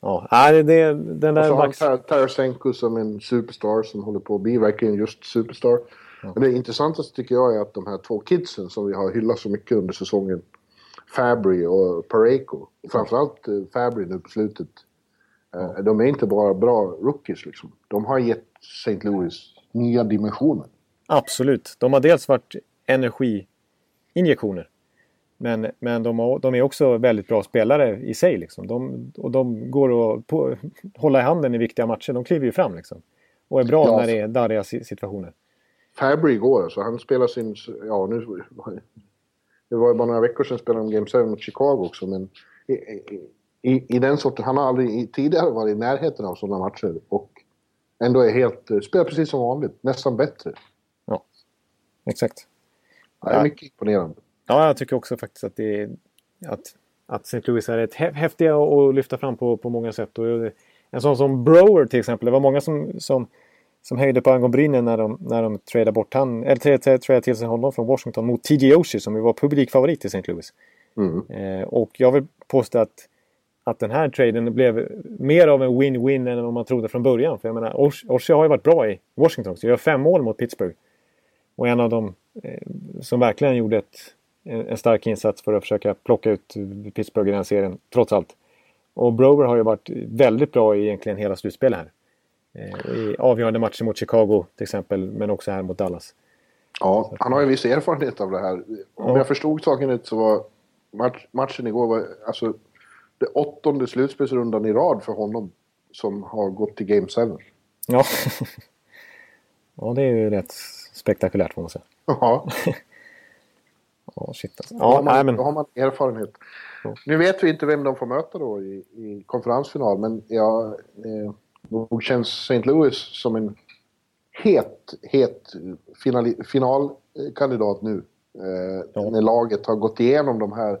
Ja, det, det, den där... Och så har han Tarasenko som en superstar som håller på att bli verkligen just superstar. Ja. Men det intressantaste tycker jag är att de här två kidsen som vi har hyllat så mycket under säsongen. Fabry och Pareko. Framförallt eh, Fabry nu på slutet. Ja. Eh, de är inte bara bra rookies liksom. De har gett St. Louis nya dimensioner. Absolut. De har dels varit energiinjektioner. Men, men de, har, de, är också väldigt bra spelare i sig. Liksom. De, och de går att på, hålla i handen i viktiga matcher. De kliver ju fram liksom. Och är bra ja, när det är darriga situationer. Fabry igår, alltså, han spelar sin... Ja, nu, det var ju bara några veckor sedan spelade de Game 7 mot Chicago också, men i, i, i den sorten... Han har aldrig tidigare varit i närheten av sådana matcher och ändå är helt... Spelar precis som vanligt, nästan bättre. Ja, exakt. Det är mycket imponerande. Ja, jag tycker också faktiskt att det att, att St. Louis är ett häftiga att lyfta fram på, på många sätt. Och en sån som Brower till exempel. Det var många som, som, som höjde på ögonbrynen när de, när de tradade bort han, eller tradade till sig honom från Washington mot TJ Oshie som ju var publikfavorit i St. Louis. Mm. Eh, och jag vill påstå att, att den här traden blev mer av en win-win än vad man trodde från början. För jag menar, Oshie har ju varit bra i Washington också. Gör fem mål mot Pittsburgh. Och en av dem eh, som verkligen gjorde ett en stark insats för att försöka plocka ut Pittsburgh i den serien, trots allt. Och Brower har ju varit väldigt bra i egentligen hela slutspelet här. Eh, I avgörande matcher mot Chicago till exempel, men också här mot Dallas. Ja, han har ju viss erfarenhet av det här. Om ja. jag förstod saken rätt så var match, matchen igår var alltså det åttonde slutspelsrundan i rad för honom som har gått till Game 7. Ja. ja, det är ju rätt spektakulärt får man säga. Ja. Ja, shit alltså. ja, då, har man, nej, men... då har man erfarenhet. Ja. Nu vet vi inte vem de får möta då i, i konferensfinal, men ja, eh, nog känns St. Louis som en het, het final, finalkandidat nu. Eh, ja. När laget har gått igenom de här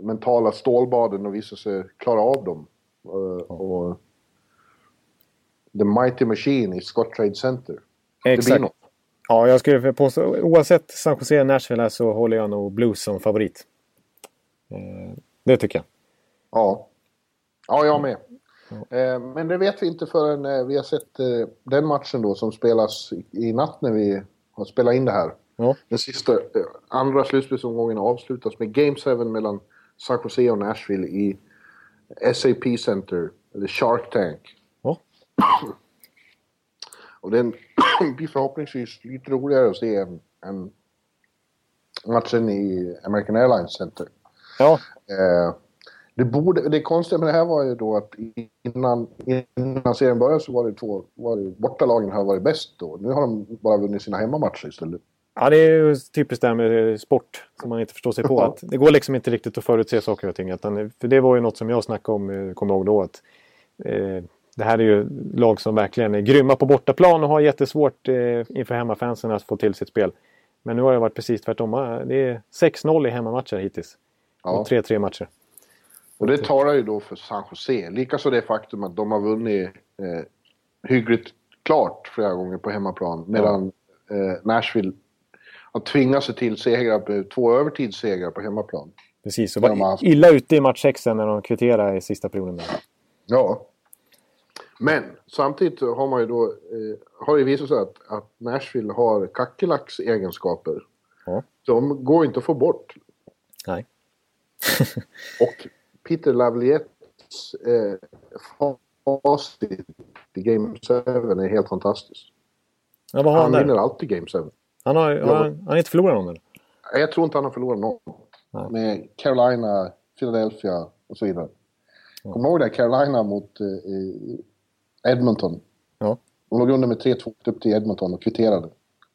mentala stålbaden och visat sig klara av dem. Eh, ja. och The Mighty Machine i Scott Trade Center. Exakt. Ja, jag skulle påstå oavsett San Jose och Nashville så håller jag nog Blues som favorit. Eh, det tycker jag. Ja. Ja, jag med. Ja. Eh, men det vet vi inte förrän eh, vi har sett den matchen då som spelas i natt när vi har spelat in det här. Ja. Den sista, andra slutspelsomgången avslutas med Game 7 mellan San Jose och Nashville i SAP Center, eller Shark Tank. Ja. Och den blir förhoppningsvis lite roligare att se än, än matchen i American Airlines Center. Ja. Eh, det, borde, det konstiga med det här var ju då att innan, innan serien började så var det två, var det, bortalagen hade varit bäst då. Nu har de bara vunnit sina hemmamatcher istället. Ja, det är ju typiskt det här med sport som man inte förstår sig på. Att det går liksom inte riktigt att förutse saker och ting. Utan, för det var ju något som jag snackade om, eh, kommer ihåg då, att eh, det här är ju lag som verkligen är grymma på bortaplan och har jättesvårt eh, inför hemmafansen att få till sitt spel. Men nu har det varit precis tvärtom. Det är 6-0 i hemmamatcher hittills. Ja. Och 3-3 matcher. Och det talar ju då för San Jose. Likaså det faktum att de har vunnit eh, hyggligt klart flera gånger på hemmaplan. Medan ja. eh, Nashville han tvingar sig till segrar, två övertidssegrar på hemmaplan. Precis, och var illa ute i match 6 när de kvitterade i sista perioden. Där. Ja. Men samtidigt har man ju då, eh, har det visat sig att, att Nashville har kackerlacks egenskaper. Ja. De går inte att få bort. Nej. och Peter Lavaliettes eh, facit i Game 7 är helt fantastiskt. Ja, vad har han han vinner alltid Game 7. Han har, ja. han, han har inte förlorat någon eller? Jag tror inte han har förlorat någon. Nej. Med Carolina, Philadelphia och så vidare. Ja. Kommer ihåg det? Carolina mot eh, Edmonton. Ja. De låg under med 3-2 upp till Edmonton och kvitterade.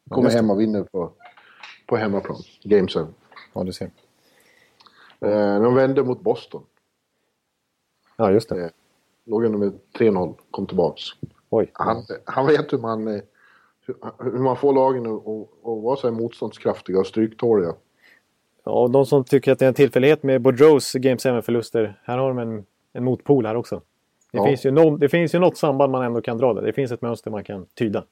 Kommer ja, hem och vinner på, på hemmaplan. Game 7. Ja, du ser. Eh, de vände mot Boston. Ja, just det. Eh, låg under med 3-0, kom tillbaks. Oj. Han, han vet hur man, eh, hur man får lagen att vara så här motståndskraftiga och stryktåliga. Ja, och de som tycker att det är en tillfällighet med Boudreaus Game 7-förluster. Här har de en, en motpol här också. Det, ja. finns ju no, det finns ju något samband man ändå kan dra där. Det finns ett mönster man kan tyda.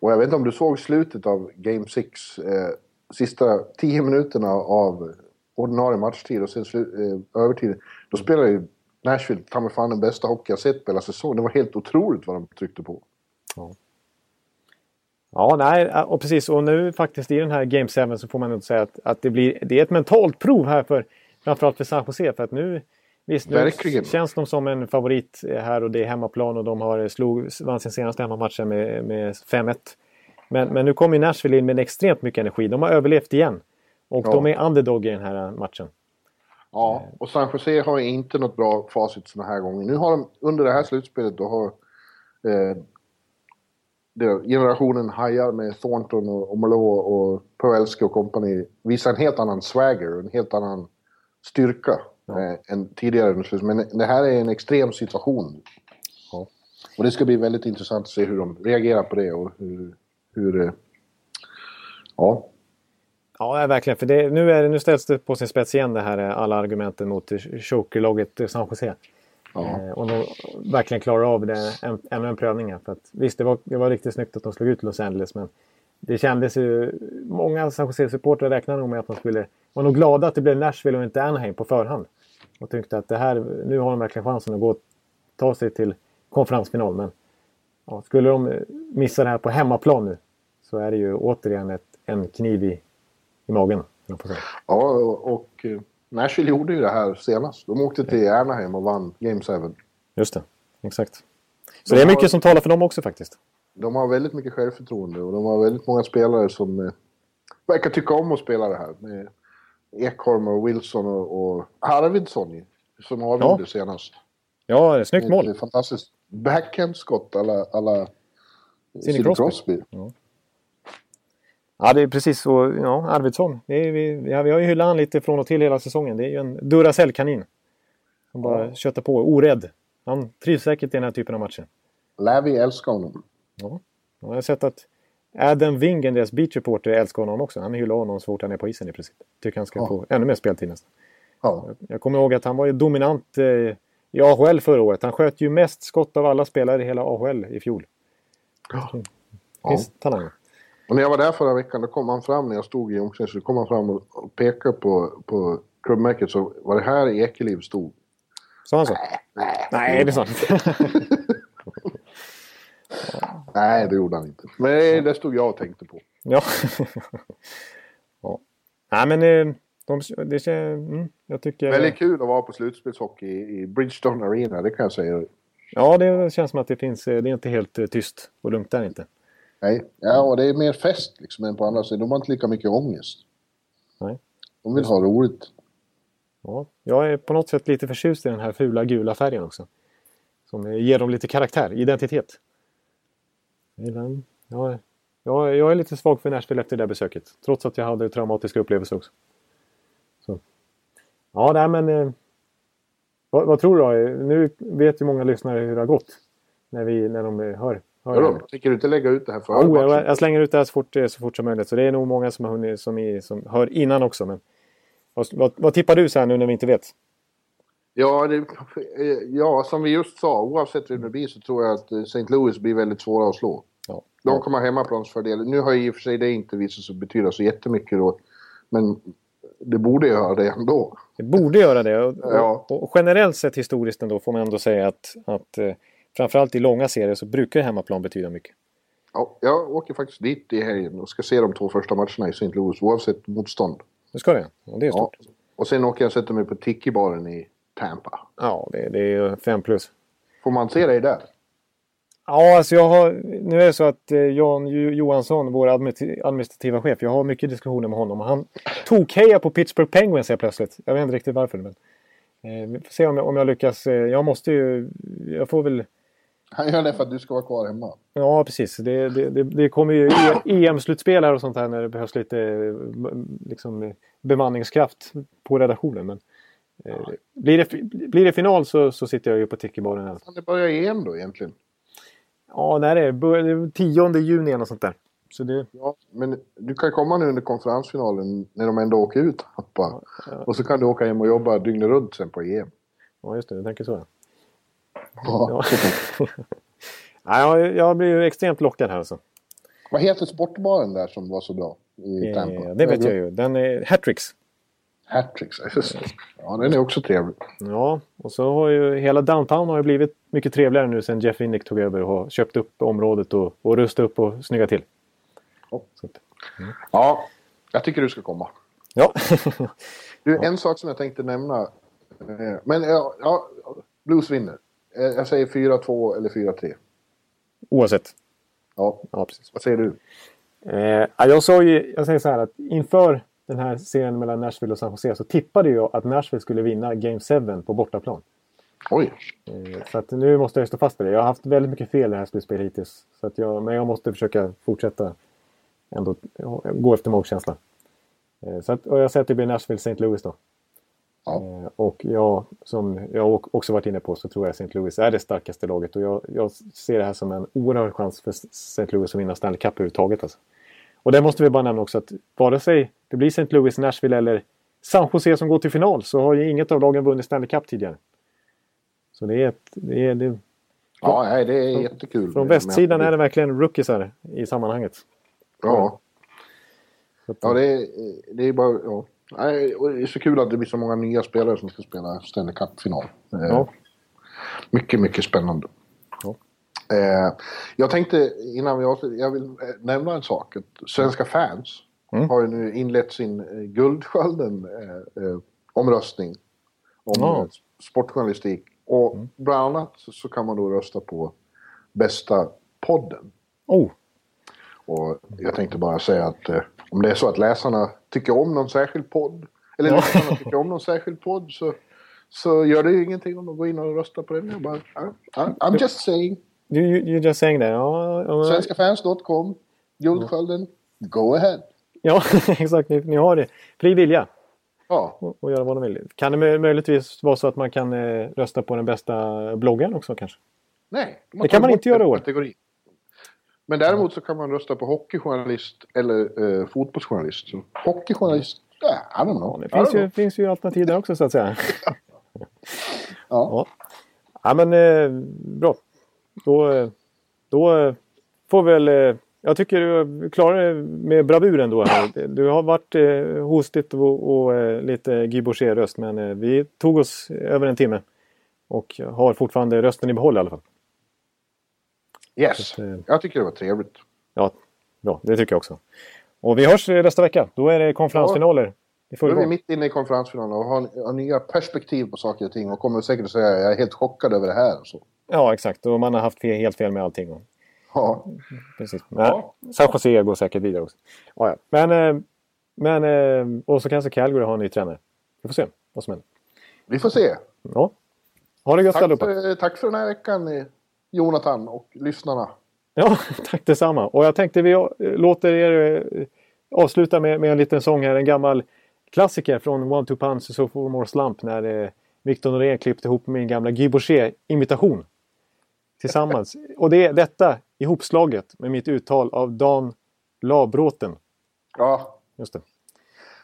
Och jag vet inte om du såg slutet av Game 6. Eh, sista 10 minuterna av ordinarie matchtid och sen eh, övertid. Då spelade ju Nashville ta mig fan den bästa hockey jag sett på hela säsongen. Det var helt otroligt vad de tryckte på. Ja. Ja, nej, och precis. Och nu faktiskt i den här Game 7 så får man nog säga att, att det, blir, det är ett mentalt prov här för framförallt för San Jose. För att nu, visst, nu känns de som en favorit här och det är hemmaplan och de har slog, vann sin senaste hemmamatch med, med 5-1. Men, men nu kommer Nashville in med extremt mycket energi. De har överlevt igen. Och ja. de är underdog i den här matchen. Ja, och San Jose har inte något bra facit såna här gånger. Nu har de under det här slutspelet då har eh, generationen hajar med Thornton och, Malou och Pavelski och kompani visar en helt annan swagger, en helt annan styrka ja. eh, än tidigare. Men det här är en extrem situation. Ja. Och det ska bli väldigt intressant att se hur de reagerar på det och hur... hur eh, ja. Ja, verkligen. För det, nu, är det, nu ställs det på sin spets igen det här eh, alla argumenten mot chokerlaget San Jose. Ja. Eh, och de verkligen klarar av det ännu en. För att, visst, det var, det var riktigt snyggt att de slog ut Los Angeles men det kändes ju... Många San Jose-supportrar räknade nog med att de skulle... var nog glada att det blev Nashville och inte Anaheim på förhand. Och tyckte att det här, nu har de verkligen chansen att gå ta sig till konferensfinal. Men ja, skulle de missa det här på hemmaplan nu så är det ju återigen ett, en kniv i, i magen. Ja, och Nashville gjorde ju det här senast. De åkte till Anaheim och vann Game 7. Just det, exakt. Så de det är mycket har, som talar för dem också faktiskt. De har väldigt mycket självförtroende och de har väldigt många spelare som eh, verkar tycka om att spela det här. Med Ekholm och Wilson och, och Arvidsson som avgjorde ja. senast. Ja, snyggt mål. Fantastiskt backhandskott alla, alla Sidney Crosby. Crosby. Ja. Ja, det är precis så. Ja, Arvidsson. Det är, vi, ja, vi har ju hyllat honom lite från och till hela säsongen. Det är ju en Duracell-kanin. Som bara ja. köttar på, orädd. Han trivs säkert i den här typen av matcher. Lävi älskar honom. Ja. Jag har sett att Adam Wingen, deras beach reporter, älskar honom också. Han hyllar honom så fort han är på isen i princip. Tycker han ska ja. få ännu mer speltid nästan. Ja. Jag kommer ihåg att han var ju dominant eh, i AHL förra året. Han sköt ju mest skott av alla spelare i hela AHL i fjol. Ja. Finns ja. talang. Och när jag var där förra veckan då kom han fram när jag stod i omklädningsrummet. kom han fram och pekade på, på klubbmärket så var det här Ekeliv stod. Sa han så? Nej, nej. är det sant? nej, det gjorde han inte. Men det stod jag och tänkte på. Ja. ja. Nej, men eh, de, det känns... Mm, jag tycker... Väldigt kul att vara på slutspelshockey i, Bridgestone Arena, det kan jag säga. Ja, det känns som att det finns... Det är inte helt eh, tyst och lugnt där inte. Nej, ja, och det är mer fest liksom än på andra sidan. De har inte lika mycket ångest. Nej. De vill ha roligt. Ja, jag är på något sätt lite förtjust i den här fula gula färgen också. Som ger dem lite karaktär, identitet. Ja, jag, jag är lite svag för Nashville efter det där besöket. Trots att jag hade traumatiska upplevelser också. Så. Ja, nej men... Eh, vad, vad, tror du då? Nu vet ju många lyssnare hur det har gått. När, vi, när de hör Ja, ja. Tänker du inte lägga ut det här före oh, jag, jag, slänger ut det här så fort, så fort som möjligt. Så det är nog många som, har hunnit, som, är, som hör innan också. Men vad, vad, vad tippar du så här nu när vi inte vet? Ja, det, ja, som vi just sa, oavsett vem det blir så tror jag att eh, St. Louis blir väldigt svåra att slå. Ja, De kommer ha hemmaplansfördel. Nu har i och för sig det inte visat sig betyda så jättemycket då. Men det borde göra det ändå. Det borde göra det. Och, Ja. och, och generellt sett historiskt ändå får man ändå säga att, att eh, framförallt i långa serier så brukar hemmaplan betyda mycket. Ja, jag åker faktiskt dit i helgen och ska se de två första matcherna i St. Louis oavsett motstånd. Det ska det? Ja, det är Ja. stort. Och sen åker jag och sätter mig på Tiki-baren i Tampa. Ja, det, det är fem plus. Får man se dig där? Ja, alltså jag har... Nu är det så att eh, Jan Jo- Johansson, vår admi- administrativa chef, jag har mycket diskussioner med honom. Han tokhejar på Pittsburgh Penguins helt plötsligt. Jag vet inte riktigt varför. Men, eh, vi får se om jag, om jag lyckas. Eh, jag måste ju... Jag får väl... Han gör det för att du ska vara kvar hemma. Ja, precis. Det, det, det, det kommer ju E- EM-slutspel här och sånt här när det behövs lite eh, liksom, bemanningskraft på redaktionen. Men, eh, blir, det, blir det final så, så sitter jag ju på Tiki-baren. här. Kan det börja EM då egentligen? Ja, när det är det är 10 juni eller något sånt där. Så det, Ja, men du kan komma nu under konferensfinalen när de ändå åker ut. Hoppa. Och så kan du åka hem och jobba dygnet runt sen på EM. ja, just det. Jag tänker så. ja. Ja. Ja. Nej, jag, blir ju extremt lockad här alltså. Vad heter sportbaren där som var så bra i Tampa? Eh, det vet jag ju. Den är Hattricks. Det. Ja, den är också trevlig. Ja, och så har ju hela downtown har ju blivit mycket trevligare nu sen Jeff Winnick tog över och har köpt upp området och, och rustat upp och snyggat till. Ja. Att, Ja, jag tycker du ska komma. ja. Du, en sak som jag tänkte nämna. eh, Men ja, ja Blues vinner. Eh, Jag säger 4-2 eller 4-3. Oavsett. Ja, Ja, precis. vad säger du? Eh, ja, jag, sa ju, jag säger så här att inför den här serien mellan Nashville och San Jose så tippade jag att Nashville skulle vinna Game 7 på bortaplan. Oj, Eh, Så att nu måste jag stå fast vid det. Jag har haft väldigt mycket fel i det här slutspelet hittills. Så att jag, men jag måste försöka fortsätta ändå gå efter magkänslan. Eh, Så att, och jag säger att det blir Nashville St. Louis då. Ja. Eh, Och jag, som jag också varit inne på så tror jag St. Louis är det starkaste laget. Och jag, jag ser det här som en oerhörd chans för St. Louis att vinna Stanley Cup överhuvudtaget. Alltså. Och det måste vi bara nämna också att vare sig det blir St. Louis, Nashville eller San Jose som går till final så har ju inget av lagen vunnit Stanley Cup tidigare. Så det är ett... Det är, det, ja, nej, det är jättekul. från västsidan är det verkligen rookiesar i sammanhanget. Ja, att- ja det, är, det är bara... Ja. Det är så kul att det blir så många nya spelare som ska spela Stanley Cup-final. Eh, Ja. Mycket, mycket spännande. Ja. Eh, jag tänkte innan vi avslutar, jag vill eh, nämna en sak. Svenska fans Mm. har ju nu inlett sin eh, Guldskölden-omröstning om Ja. eh, sportjournalistik. Och bland annat så, kan man då rösta på bästa podden. Oh, Och jag tänkte bara säga att eh, om det är så att läsarna tycker om någon särskild podd, eller Ja. lyssnarna tycker om någon särskild podd så, så gör det ju ingenting om de går in och röstar på den. Jag bara, I, I, I'm just saying. you, you, you just saying that. Ja, ja, Svenskafans.com, Guldskölden, go ahead. Ja exakt. Ni, ni har det. Fri vilja Ja, att att göra vad de vill. Kan det mö- möjligtvis vara så att man kan eh, rösta på den bästa bloggen också kanske? nej. Det kan man inte göra i år. kategorin. Men däremot så kan man rösta på hockeyjournalist eller eh, fotbollsjournalist. Så hockeyjournalist, yeah, I don't know. Det finns ju, finns ju alternativ där också så att säga. Ja. Ja, ja men eh, bra. Då, eh, då eh, får väl... Jag tycker du klarar det med bravur ändå. Här. Du har varit eh, hostigt och, och eh, lite Guy Boucher-röst men eh, vi tog oss över en timme. Och har fortfarande rösten i behåll i alla fall. Yes, Så eh, jag tycker det var trevligt. Ja, bra. Det tycker jag också. Och vi hörs nästa vecka. Då är det konferensfinaler. Nu full är vi mitt inne i konferensfinalen och har, har nya perspektiv på saker och ting och kommer säkert att säga att jag är helt chockad över det här. Och så. Ja, exakt. Och man har haft fel, helt fel med allting. Ja. precis. Men, Ja. San Jose går säkert vidare också. Ja, ja. Men, eh, men eh, och så kanske Calgary har en ny tränare. Vi får se vad som händer. Vi får se. Ja. Ha det gött Tack allihopa. för, tack för den här veckan eh, Jonathan och lyssnarna. Ja, tack detsamma. Och jag tänkte vi eh, låter er eh, avsluta med, med en liten sång här. En gammal klassiker från One Two Punch och So For More Slump när eh, Victor Norén klippte ihop min gamla Guy Boucher-imitation. Tillsammans. Och det är detta ihopslaget med mitt uttal av Dan Labråten. Ja, Just det.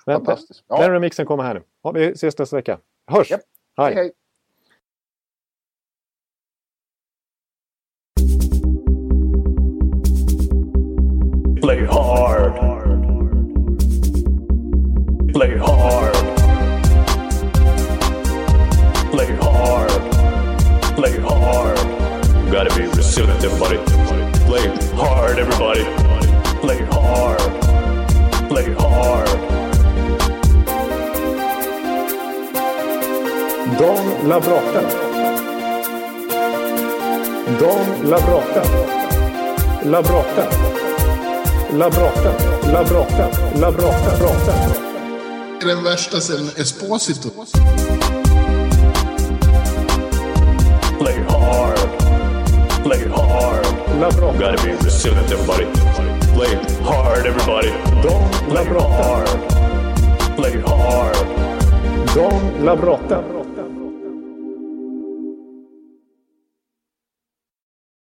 Den, fantastiskt. den Ja. remixen kommer här nu. Ja, vi ses nästa vecka. Hörs! Japp. Hej! hej. Play hard. Play hard. Play hard. Gotta be resilient, everybody. Play hard, everybody. Play hard. Play hard. Don Labrata. Don Labrata. Labrata. Labrata. Labrata. Labrata. Labrata. Den värsta sen Esposito. Play hard. Play hard. Labrata. Gotta be resilient, everybody. Play hard, everybody. Don Play Labrata. hard. Play hard. Don Labrata.